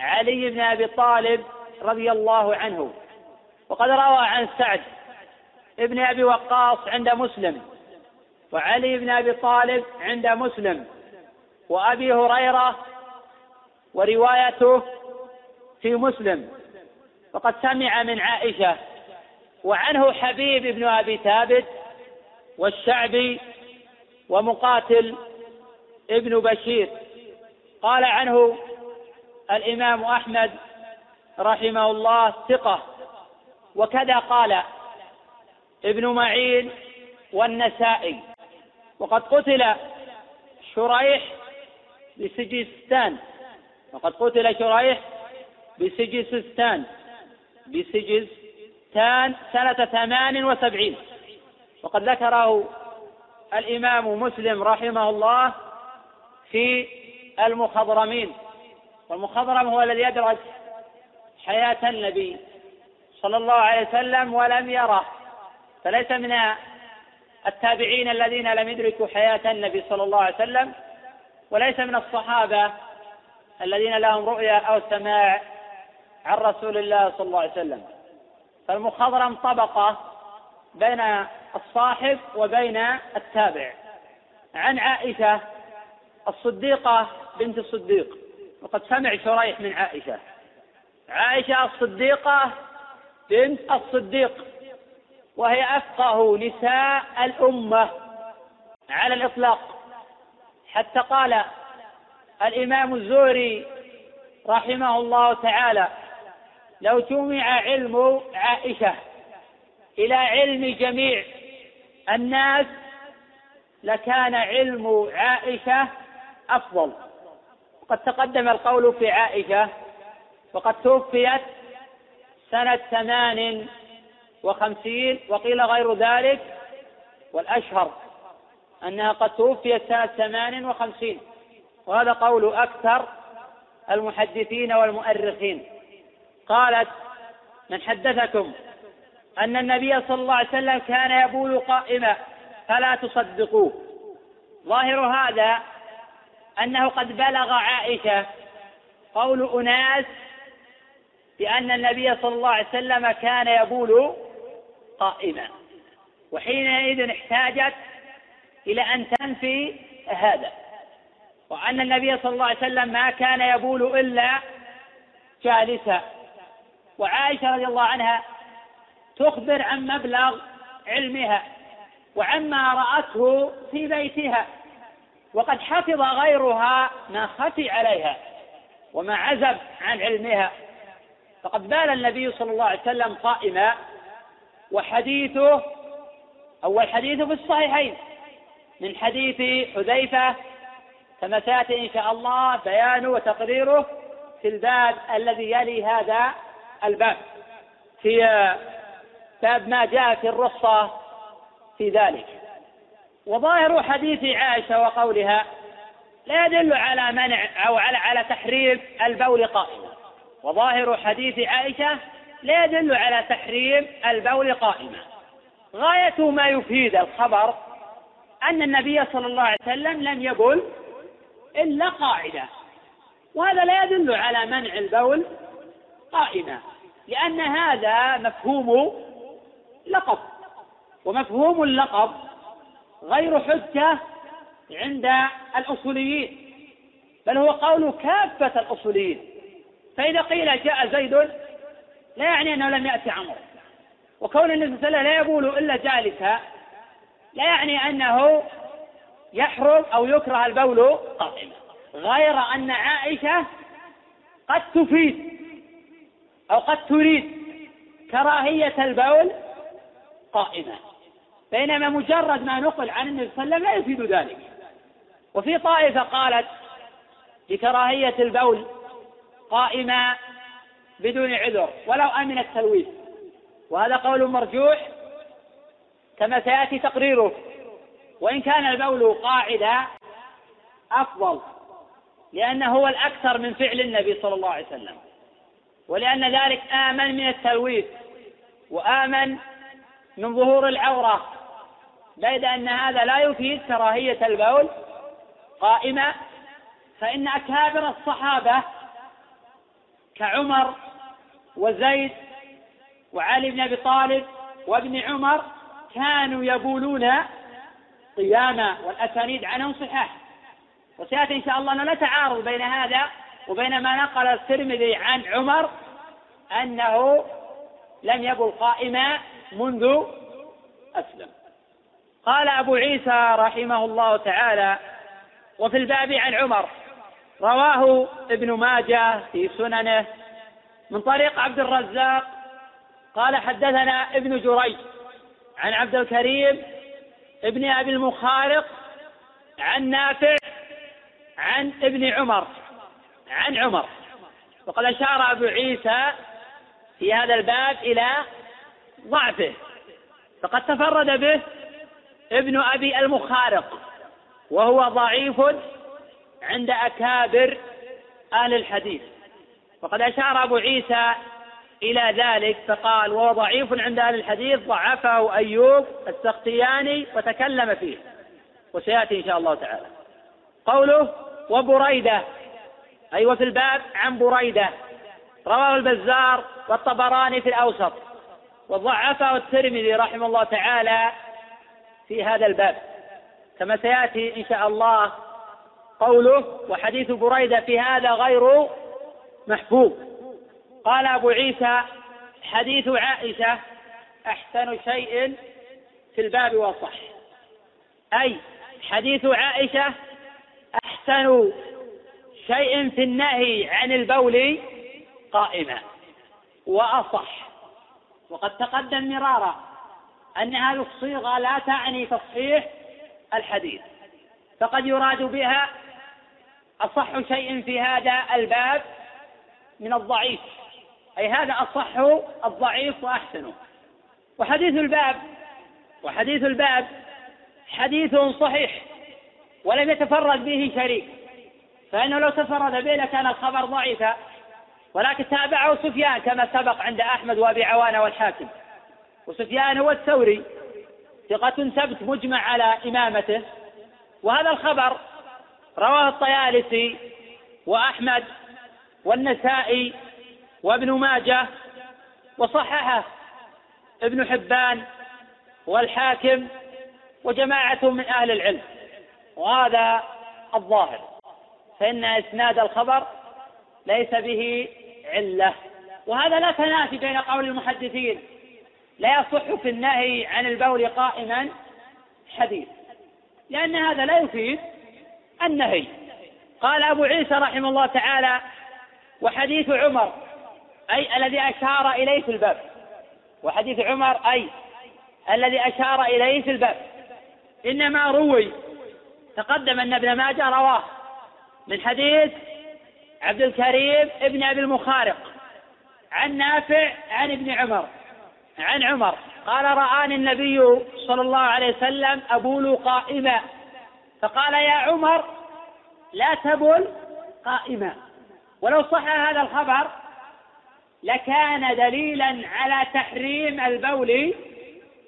علي بن أبي طالب رضي الله عنه. وقد روى عن سعد ابن أبي وقاص عند مسلم وعلي بن أبي طالب عند مسلم وأبي هريرة وروايته في مسلم. وقد سمع من عائشة وعنه حبيب بن أبي ثابت والشعبي ومقاتل ابن بشير. قال عنه الإمام أحمد رحمه الله ثقة. وكذا قال ابن معين والنسائي. وقد قتل شريح بسجستان. وقد قتل شريح بسجستان. بسجستان سنة ثمان وسبعين. وقد ذكره الإمام مسلم رحمه الله في المخضرمين. والمخضرم هو الذي يدرس حياة النبي صلى الله عليه وسلم ولم يره. فليس من التابعين الذين لم يدركوا حياة النبي صلى الله عليه وسلم وليس من الصحابة الذين لهم رؤيا أو سماع عن رسول الله صلى الله عليه وسلم. فالمخضرم طبقة بين الصاحب وبين التابع. عن عائشة الصديقة بنت الصديق وقد سمع شريح من عائشة. عائشة الصديقة بنت الصديق وهي أفقه نساء الأمة على الإطلاق. حتى قال الإمام الزهري رحمه الله تعالى لو جمع علم عائشة إلى علم جميع الناس لكان علم عائشة أفضل. وقد تقدم القول في عائشة وقد توفيت سنة ثمان وخمسين وقيل غير ذلك والأشهر أنها قد توفيت سنة ثمان وخمسين وهذا قول أكثر المحدثين والمؤرخين. قالت من حدثكم أن النبي صلى الله عليه وسلم كان يبول قائما فلا تصدقوه ظاهر هذا أنه قد بلغ عائشة قول أناس بأن النبي صلى الله عليه وسلم كان يبول قائما وحينئذ احتاجت إلى أن تنفي هذا. وأن النبي صلى الله عليه وسلم ما كان يبول إلا جالسا وعائشة رضي الله عنها تخبر عن مبلغ علمها وعما رأته في بيتها. وقد حفظ غيرها ما خفي عليها وما عزب عن علمها. فقد بال النبي صلى الله عليه وسلم قائما وحديثه أول حديثه في الصحيحين من حديث حذيفة كما سيأتي إن شاء الله بيانه وتقريره في الباب الذي يلي هذا الباب في باب ما جاء في الرخصة في ذلك. وظاهر حديث عائشة وقولها لا يدل على منع أو على على تحريم البول قائما. وظاهر حديث عائشة لا يدل على تحريم البول قائما. غاية ما يفيد الخبر أن النبي صلى الله عليه وسلم لم يبل إلا قاعدة. وهذا لا يدل على منع البول قائما لأن هذا مفهوم لقب. ومفهوم اللقب غير حجة عند الأصوليين بل هو قول كافة الأصوليين. فإذا قيل جاء زيد لا يعني أنه لم يأتي عمرو. وكون النبي صلى الله عليه وسلم لا يبول إلا جالسا لا يعني أنه يحرم أو يكره البول قائما. غير أن عائشة قد تفيد أو قد تريد كراهية البول قائما. بينما مجرد ما نقل عن النبي صلى الله عليه وسلم لا يفيد ذلك. وفي طائفة قالت بكراهية البول قائما بدون عذر ولو أمن التلويث. وهذا قول مرجوح كما سيأتي تقريره. وإن كان البول قاعدة أفضل لأنه هو الأكثر من فعل النبي صلى الله عليه وسلم. ولأن ذلك آمن من التلويث وآمن من ظهور العورة. بيد أن هذا لا يفيد كراهية البول قائمة فإن أكابر الصحابة كعمر وزيد وعلي بن أبي طالب وابن عمر كانوا يبولون قياما والأسانيد عنهم صحاح. وسيأتي إن شاء الله أنه لا تعارض بين هذا وبين ما نقل الترمذي عن عمر أنه لم يبل قائما منذ أسلم. قال أبو عيسى رحمه الله تعالى وفي الباب عن عمر رواه ابن ماجه في سننه. من طريق عبد الرزاق قال حدثنا ابن جريج عن عبد الكريم ابن أبي المخارق عن نافع عن ابن عمر. عن عمر. وقد أشار أبو عيسى في هذا الباب إلى ضعفه. فقد تفرد به ابن أبي المخارق وهو ضعيف عند أكابر أهل الحديث. وقد أشار أبو عيسى إلى ذلك فقال وهو ضعيف عند أهل الحديث ضعفه أيوب السختياني وتكلم فيه. وسيأتي إن شاء الله تعالى. قوله وبريدة. أي وفي الباب عن بريدة. رواه البزار والطبراني في الأوسط. وضعفه الترمذي رحمه الله تعالى في هذا الباب. كما سيأتي إن شاء الله قوله وحديث بريدة في هذا غير محفوظ قال أبو عيسى حديث عائشة أحسن شيء في الباب وصح أي حديث عائشة أحسن شيء في النهي عن البول قائما وأصح. وقد تقدم مرارا أن هذه الصيغة لا تعني تصحيح الحديث فقد يراد بها أصح شيء في هذا الباب من الضعيف. أي هذا أصح الضعيف وأحسنه. وحديث الباب وحديث الباب حديث صحيح ولم يتفرد به شريك. فإنه لو تفرد به لكان الخبر ضعيفا. ولكن تابعه سفيان كما سبق عند أحمد وأبي عوانة والحاكم. وسفيان هو الثوري ثقة ثبت مجمع على إمامته. وهذا الخبر رواه الطيالسي وأحمد والنسائي وابن ماجه وصححه ابن حبان والحاكم وجماعة من أهل العلم. وهذا الظاهر. فإن إسناد الخبر ليس به علة. وهذا لا تنافي بين قول المحدثين. لا يصح في النهي عن البول قائما حديث. لأن هذا لا يفيد النهي. قال أبو عيسى رحمه الله تعالى وحديث عمر أي الذي أشار إليه في الباب. وحديث عمر أي الذي أشار إليه في الباب. إنما روي تقدم أن ابن ماجه رواه من حديث عبد الكريم ابن أبي المخارق عن نافع عن ابن عمر. عن عمر. قال رآني النبي صلى الله عليه وسلم أبول قائما فقال يا عمر لا تبل قائما. ولو صح هذا الخبر لكان دليلا على تحريم البول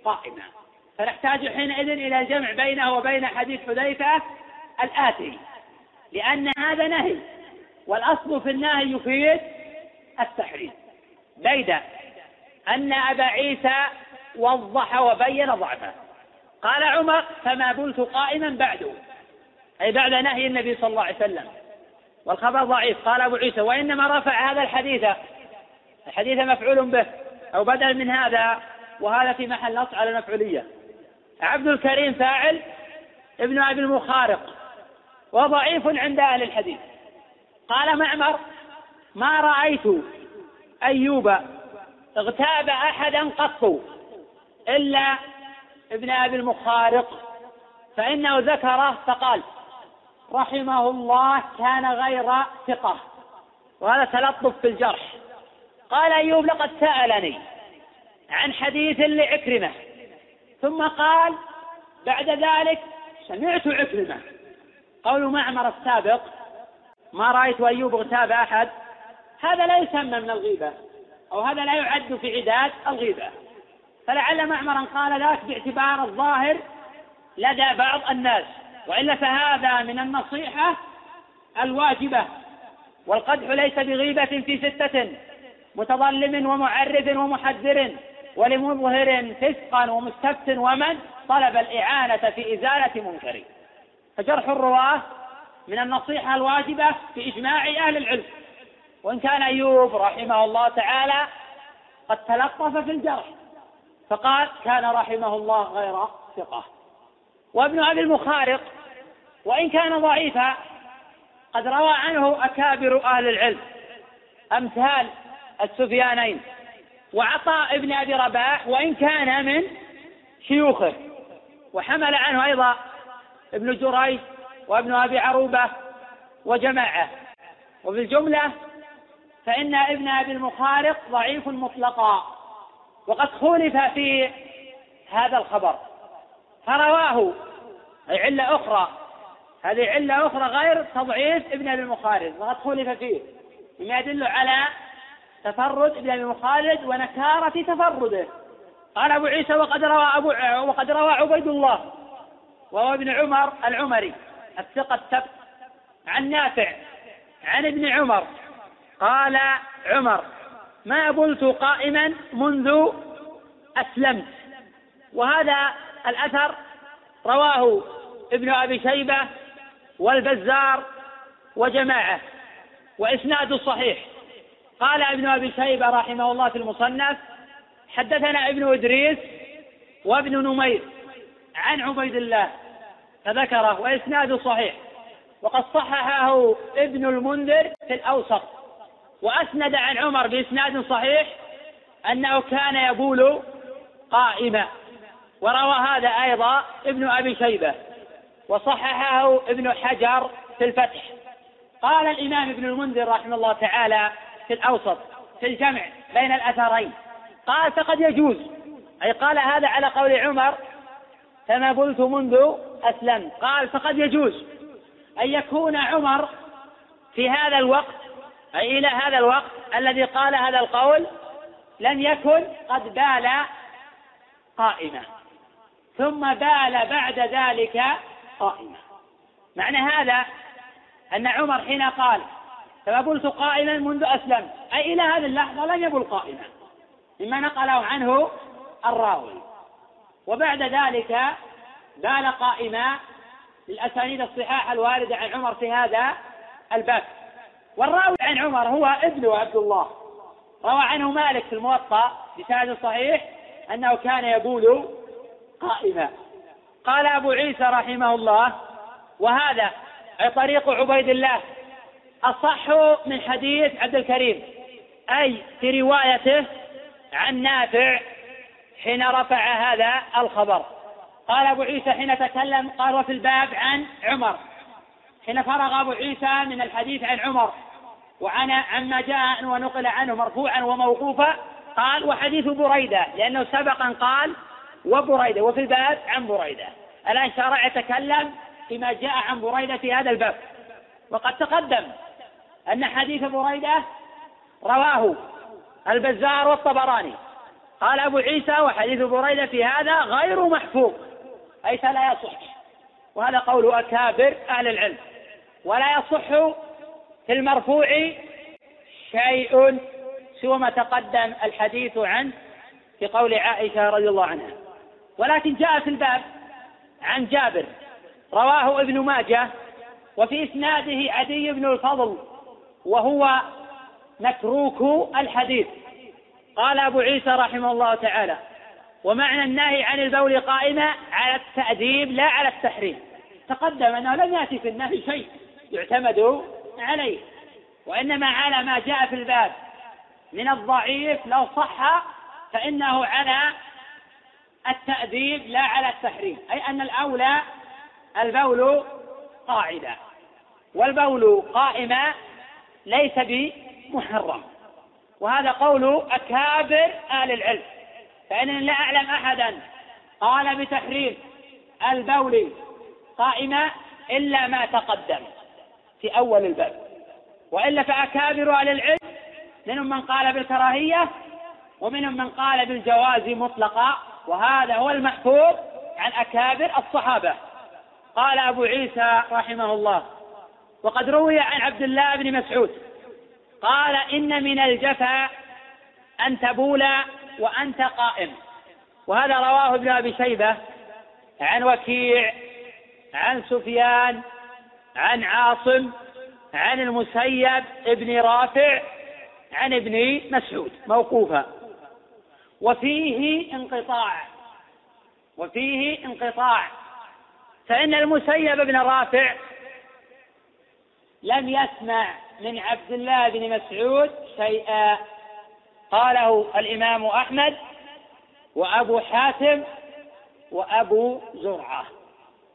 قائما. فنحتاج حينئذ إلى الجمع بينه وبين حديث حذيفة الآتي لأن هذا نهي والأصل في النهي يفيد التحريم. بيد أن أبا عيسى وضح وبين ضعفه. قال عمر فما بلت قائما بعد. أي بعد نهي النبي صلى الله عليه وسلم. والخبر ضعيف. قال أبو عيسى وإنما رفع هذا الحديث. الحديث مفعول به أو بدل من هذا وهذا في محل نص على المفعولية. عبد الكريم فاعل ابن أبي المخارق. وضعيف عند أهل الحديث. قال معمر ما رأيت أيوب اغتاب أحدا قط إلا ابن أبي المخارق فإنه ذكره فقال رحمه الله كان غير ثقة وهذا تلطف في الجرح. قال أيوب لقد سألني عن حديث لعكرمة ثم قال بعد ذلك سمعت عكرمة. قول معمر السابق ما رأيت أيوب اغتاب أحد؟ هذا لا يسمى من الغيبة أو هذا لا يعد في عداد الغيبة. فلعل معمرا قال ذلك باعتبار الظاهر لدى بعض الناس وإلا فهذا من النصيحة الواجبة. والقدح ليس بغيبة في ستة متظلم ومعرف ومحذر ولمظهر فسقا ومستفت ومن طلب الإعانة في إزالة منكر. فجرح الرواة من النصيحة الواجبة في إجماع أهل العلم. وإن كان أيوب رحمه الله تعالى قد تلطف في الجرح. فقال كان رحمه الله غير ثقة. وابن أبي المخارق وإن كان ضعيفا قد روى عنه أكابر أهل العلم أمثال السفيانين وعطاء ابن أبي رباح وإن كان من شيوخه وحمل عنه أيضا ابن جريج وابن أبي عروبة وجماعة. وفي الجملة فإن ابن أبي المخارق ضعيف مطلقا. وقد خولف في هذا الخبر. فرواه أي علة أخرى. هذه علة أخرى غير تضعيف ابن أبي المخالد وقد خولف فيه. مما يدل على تفرد ابن أبي مخالد ونكارة تفرده. قال أبو عيسى وقد روى أبو وقد روى عبيد الله وهو ابن عمر العمري الثقة الثبت عن نافع عن ابن عمر. قال عمر ما بلت قائما منذ أسلمت. وهذا الأثر رواه ابن أبي شيبة والبزار وجماعة وإسناد صحيح. قال ابن أبي شيبة رحمه الله في المصنف حدثنا ابن إدريس وابن نمير عن عبيد الله فذكره وإسناد صحيح. وقد صححه ابن المنذر في الأوسط. وأسند عن عمر بإسناد صحيح أنه كان يبول قائما وروى هذا أيضا ابن أبي شيبة وصححه ابن حجر في الفتح. قال الإمام ابن المنذر رحمه الله تعالى في الأوسط في الجمع بين الأثرين. قال فقد يجوز. أي قال هذا على قول عمر كما قلت منذ أسلمت. قال فقد يجوز أن يكون عمر في هذا الوقت أي إلى هذا الوقت الذي قال هذا القول لم يكن قد بال قائما ثم بال بعد ذلك قائما. معنى هذا أن عمر حين قال قلت قائما منذ أسلمت أي إلى هذه اللحظة لم يبل قائما مما نقله عنه الراوي. وبعد ذلك بال قائما للأسانيد الصحاح الواردة عن عمر في هذا الباب. والراوي عن عمر هو ابن عبد الله روى عنه مالك في الموطأ بسند صحيح أنه كان يقول قائما. قال أبو عيسى رحمه الله وهذا طريق عبيد الله أصح من حديث عبد الكريم أي في روايته عن نافع حين رفع هذا الخبر. قال أبو عيسى حين تكلم قال وفي الباب عن عمر. حين فرغ أبو عيسى من الحديث عن عمر وعن عما جاء ونقل عنه مرفوعا وموقوفا قال وحديث بريدة لأنه سبقا قال وبريدة وفي الباب عن بريدة. الآن شرع يتكلم فيما جاء عن بريدة في هذا الباب. وقد تقدم أن حديث بريدة رواه البزار والطبراني. قال أبو عيسى وحديث بريدة في هذا غير محفوظ أي لا يصح. وهذا قول أكابر أهل العلم. ولا يصح في المرفوع شيء سوى ما تقدم الحديث عنه في قول عائشة رضي الله عنها. ولكن جاء في الباب عن جابر رواه ابن ماجه وفي إسناده عدي بن الفضل وهو متروك الحديث. قال أبو عيسى رحمه الله تعالى ومعنى النهي عن البول قائمة على التأديب لا على التحريم. تقدم أنه لم يأتي في النهي شيء يعتمد عليه وإنما على ما جاء في الباب. من الضعيف لو صح فإنه على التأديب لا على التحريم أي أن الأولى البول قاعدة والبول قائمة ليس بمحرم. وهذا قول أكابر أهل العلم. فإنني لا أعلم أحدا قال بتحريم البول قائمة إلا ما تقدم. في أول الباب. وإلا فأكابر أهل العلم منهم من قال بالكراهية ومنهم من قال بالجواز مطلقا وهذا هو المحفوظ عن أكابر الصحابة. قال أبو عيسى رحمه الله وقد روي عن عبد الله بن مسعود قال إن من الجفا أن تبول وأنت قائم. وهذا رواه ابن أبي شيبة عن وكيع عن سفيان عن عاصم عن المسيب ابن رافع عن ابن مسعود. موقوفا وفيه انقطاع. وفيه انقطاع. فإن المسيب بن رافع لم يسمع من عبد الله بن مسعود شيئا. قاله الإمام أحمد وأبو حاتم وأبو زرعة.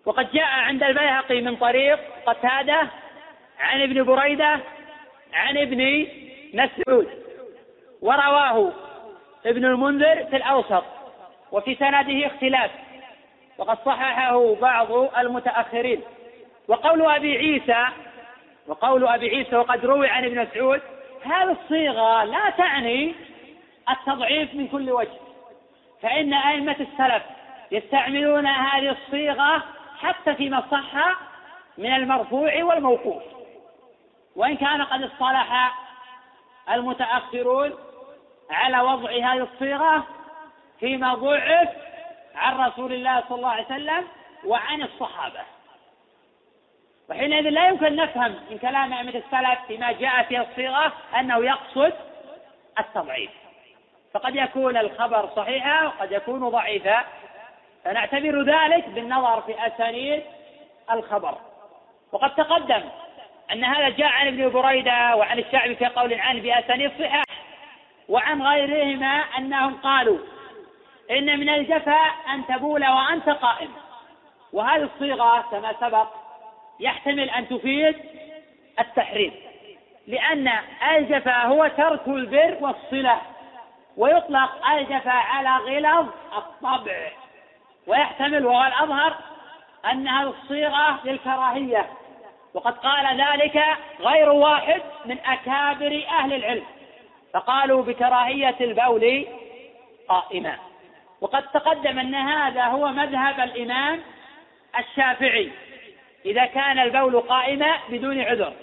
وقد جاء عند البيهقي من طريق قتادة عن ابن بريدة عن ابن مسعود ورواه ابن المنذر في الأوسط وفي سنده اختلاف وقد صححه بعض المتأخرين. وقول أبي عيسى وقول أبي عيسى وقد روي عن ابن مسعود هذه الصيغة لا تعني التضعيف من كل وجه فإن أئمة السلف يستعملون هذه الصيغة حتى فيما صح من المرفوع والموقوف. وإن كان قد اصطلح المتأخرون على وضع هذه الصيغة فيما ضعف عن رسول الله صلى الله عليه وسلم وعن الصحابة. وحينئذ لا يمكن نفهم من كلام أئمة السلف فيما جاء في الصيغة أنه يقصد التضعيف. فقد يكون الخبر صحيحا وقد يكون ضعيفا. فنعتبر ذلك بالنظر في أسانيد الخبر. وقد تقدم أن هذا جاء عن ابن بريدة وعن الشعبي في قول عنه بأسانيد صحاح وعن غيرهما أنهم قالوا إن من الجفا أن تبول وأنت قائم. وهذه الصيغة كما سبق يحتمل أن تفيد التحريم لأن الجفا هو ترك البر والصلة ويطلق الجفا على غلظ الطبع. ويحتمل وهو الأظهر أن هذه الصيغة للكراهية. وقد قال ذلك غير واحد من أكابر أهل العلم فقالوا بكراهية البول قائما وقد تقدم أن هذا هو مذهب الإمام الشافعي إذا كان البول قائما بدون عذر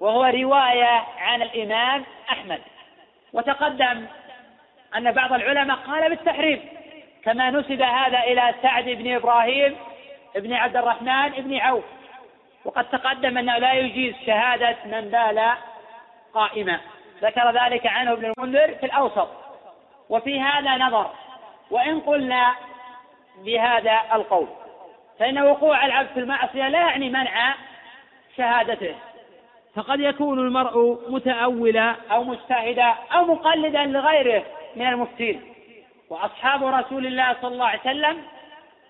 وهو رواية عن الإمام أحمد. وتقدم أن بعض العلماء قال بالتحريم كما نسب هذا إلى سعد بن إبراهيم بن عبد الرحمن بن عوف. وقد تقدم أنه لا يجيز شهادة من بال قائما. ذكر ذلك عنه ابن المنذر في الأوسط. وفي هذا نظر. وإن قلنا بهذا القول فإن وقوع العبد في المعصية لا يعني منع شهادته. فقد يكون المرء متأولا أو مجتهدا أو مقلدا لغيره من المفتين. وأصحاب رسول الله صلى الله عليه وسلم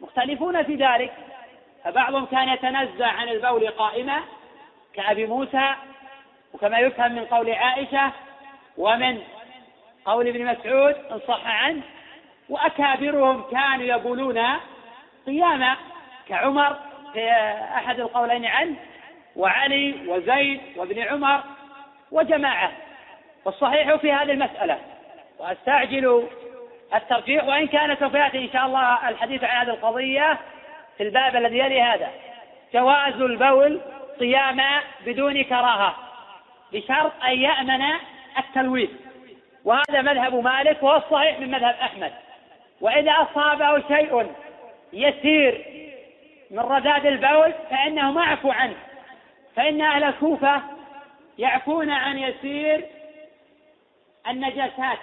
مختلفون في ذلك فبعضهم كان يتنزه عن البول قائمة كأبي موسى وكما يفهم من قول عائشة ومن قول ابن مسعود إن صح عنه وأكابرهم كانوا يقولون قياما كعمر في أحد القولين عنه وعلي وزيد وابن عمر وجماعة. والصحيح في هذه المسألة وأستعجل الترجيح وإن كان سوف يأتي إن شاء الله الحديث عن هذه القضية في الباب الذي يلي هذا. جواز البول صياما بدون كراهة بشرط أن يأمن التلويث. وهذا مذهب مالك وهو الصحيح من مذهب أحمد. وإذا أصابه شيء يسير من رذاذ البول فإنه معفو عنه. فإن أهل الكوفة يعفون عن يسير النجاسات.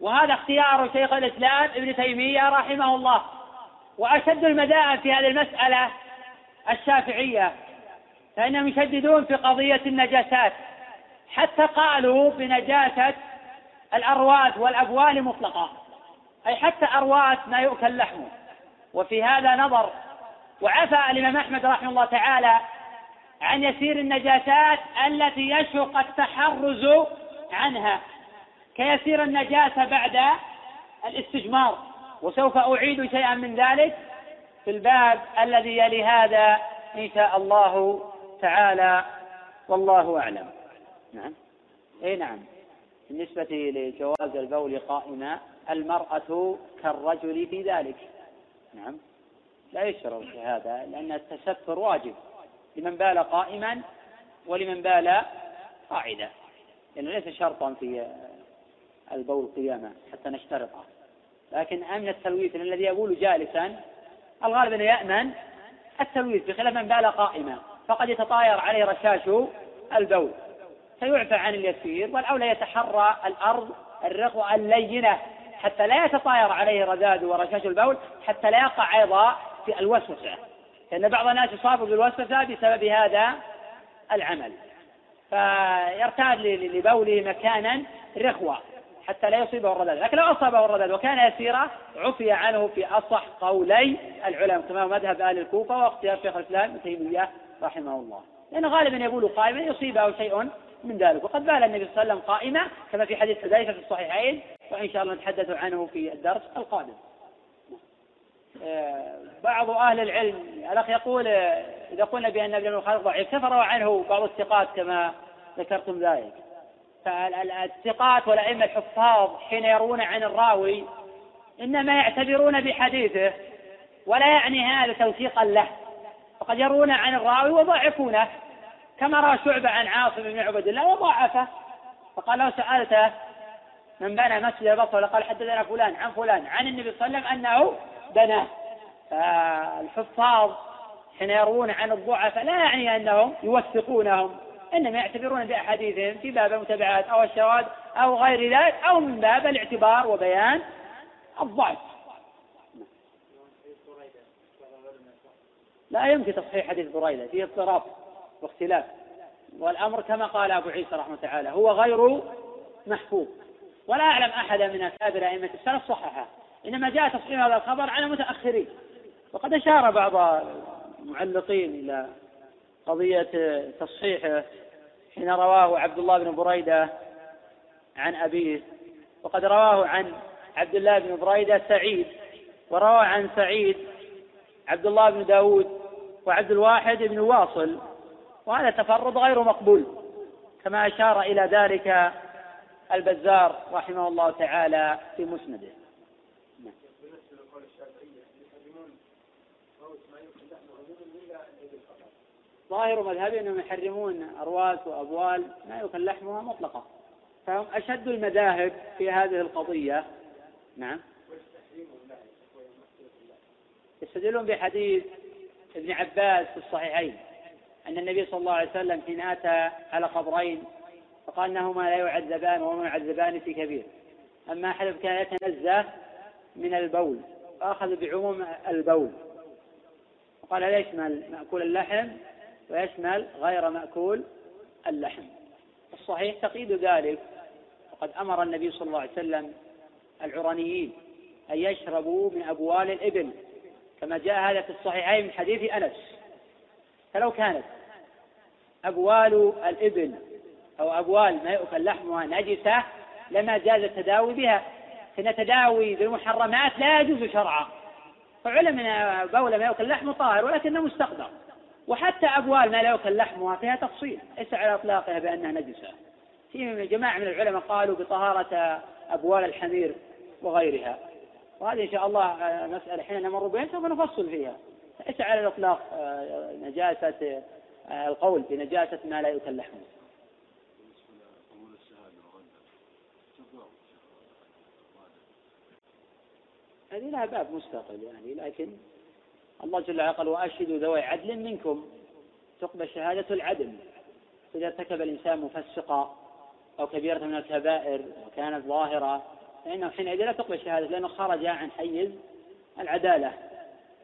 وهذا اختيار شيخ الإسلام ابن تيمية رحمه الله. وأشد المذاهب في هذه المسألة الشافعية فإنهم يشددون في قضية النجاسات. حتى قالوا بنجاسة الأرواث والأبوال مطلقة. أي حتى أرواث ما يؤكل لحمه. وفي هذا نظر وعفى الإمام أحمد رحمه الله تعالى عن يسير النجاسات التي يشق التحرز عنها. كيسير النجاسة بعد الاستجمار وسوف أعيد شيئا من ذلك في الباب الذي يلي هذا إن شاء الله تعالى والله أعلم. نعم. أي نعم. بالنسبة لجواز البول قائما المرأة كالرجل في ذلك. نعم. لا يشرع في هذا لأن التستر واجب. لمن بال قائما ولمن بال قاعدا. لأنه ليس شرطا في البول قياما حتى نشترطه. لكن أمن التلويث الذي يبول جالسا الغالب أنه يأمن التلويث بخلاف من بال قائما. فقد يتطاير عليه رشاش البول. فيعفى عن اليسير والأولى يتحرى الأرض الرخوة اللينة حتى لا يتطاير عليه رذاذ ورشاش البول حتى لا يقع أيضا في الوسوسة. لأن بعض الناس يصاب بالوسوسة بسبب هذا العمل. فيرتاد لبوله مكانا رخوة. حتى لا يصيبه الرذاذ لكن لو أصابه الرذاذ وكان يسيرا عفي عنه في أصح قولي العلماء كما مذهب أهل الكوفة واختيار شيخ الإسلام ابن تيمية رحمه الله. لأن غالبا يبول قائما يصيبه شيء من ذلك. وقد بال النبي صلى الله عليه وسلم قائما كما في حديث حذيفة في الصحيحين وإن شاء الله نتحدث عنه في الدرس القادم. آه، بعض أهل العلم الأخ يقول إذا قلنا بأن ابن الخالق ضعيف كفروا عنه بعض الثقات كما ذكرتم ذلك. فالثقات والأئمة الحفاظ حين يرون عن الراوي إنما يعتبرون بحديثه ولا يعني هذا توثيقا له. فقد يرون عن الراوي وضعفونه كما روى شعبة عن عاصم بن عبد الله وضعفه. فقال لو سألته من بنى مسجد البصرة قال حدثنا فلان عن فلان عن النبي صلى الله عليه وسلم أنه بناه فالحفاظ حين يروون عن الضعفاء لا يعني أنهم يوثقونهم. إنما يعتبرون بأحاديثهم في باب المتابعات أو الشواذ أو غير ذلك أو من باب الاعتبار وبيان الضعف. لا يمكن تصحيح حديث بريدة فيه اضطراب واختلاف. والأمر كما قال أبو عيسى رحمه تعالى هو غير محفوظ. ولا أعلم أحدا من أكابر أئمة السلف صححه. إنما جاء تصحيح هذا الخبر عن المتأخرين وقد أشار بعض المعلقين إلى قضية تصحيحه حين رواه عبد الله بن بريدة عن أبيه. وقد رواه عن عبد الله بن بريدة سعيد وروى عن سعيد عبد الله بن داود وعبد الواحد بن واصل. وهذا تفرد غير مقبول كما أشار إلى ذلك البزار رحمه الله تعالى في مسنده. ظاهر مذهبي أنهم يحرمون أرواس وأبوال ما يؤكل لحمها مطلقة. فهم أشد المذاهب في هذه القضية. نعم. يستدلون بحديث ابن عباس في الصحيحين أن النبي صلى الله عليه وسلم حين أتى على قبرين فقال أنهما لا يعذبان وما يعذبان في كبير. أما أحد كان يتنزه من البول فأخذ بعموم البول. وقال هذا يشمل مأكول اللحم؟ ويشمل غير مأكول اللحم. الصحيح تقييد ذلك وقد أمر النبي صلى الله عليه وسلم العرانيين أن يشربوا من أبوال الإبل كما جاء هذا في الصحيحين من حديث أنس. فلو كانت أبوال الإبل أو أبوال ما يؤكل لحمها نجسة لما جاز التداوي بها. فإن التداوي بالمحرمات لا يجوز شرعا. فعلم أن بول ما يؤكل لحمه طاهر ولكنه مستقدر وحتى أبوال ما لا يؤكل لحمها فيها تفصيل. ليس على إطلاقها بأنها نجسة. في جماعة من العلماء قالوا بطهارة أبوال الحمير وغيرها. وهذه إن شاء الله آه، مسألة حين نمر بها سوف نفصل فيها. ليس على الإطلاق آه، نجاسة آه، القول بنجاسة ما لا يؤكل لحمه. هذه لها باب مستقل يعني لكن الله جل وعلا قال وأشهدوا ذوي عدل منكم. تقبل شهادة العدل. إذا ارتكب الإنسان مفسقا أو كبيرة من الكبائر وكانت ظاهرة فإنه حينئذ لا تقبل شهادة لأنه خرج عن حيز العدالة.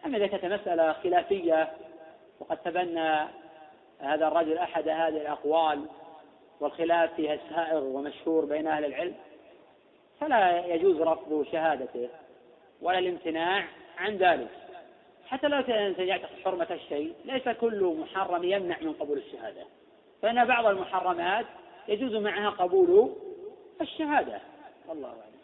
أما إذا كانت مسألة خلافية وقد تبنى هذا الرجل أحد هذه الأقوال والخلاف فيها سائغ ومشهور بين أهل العلم فلا يجوز رفض شهادته ولا الامتناع عن ذلك. حتى لو كان يعتقد حرمة الشيء ليس كل محرم يمنع من قبول الشهادة. فإن بعض المحرمات يجوز معها قبول الشهادة. والله أعلم.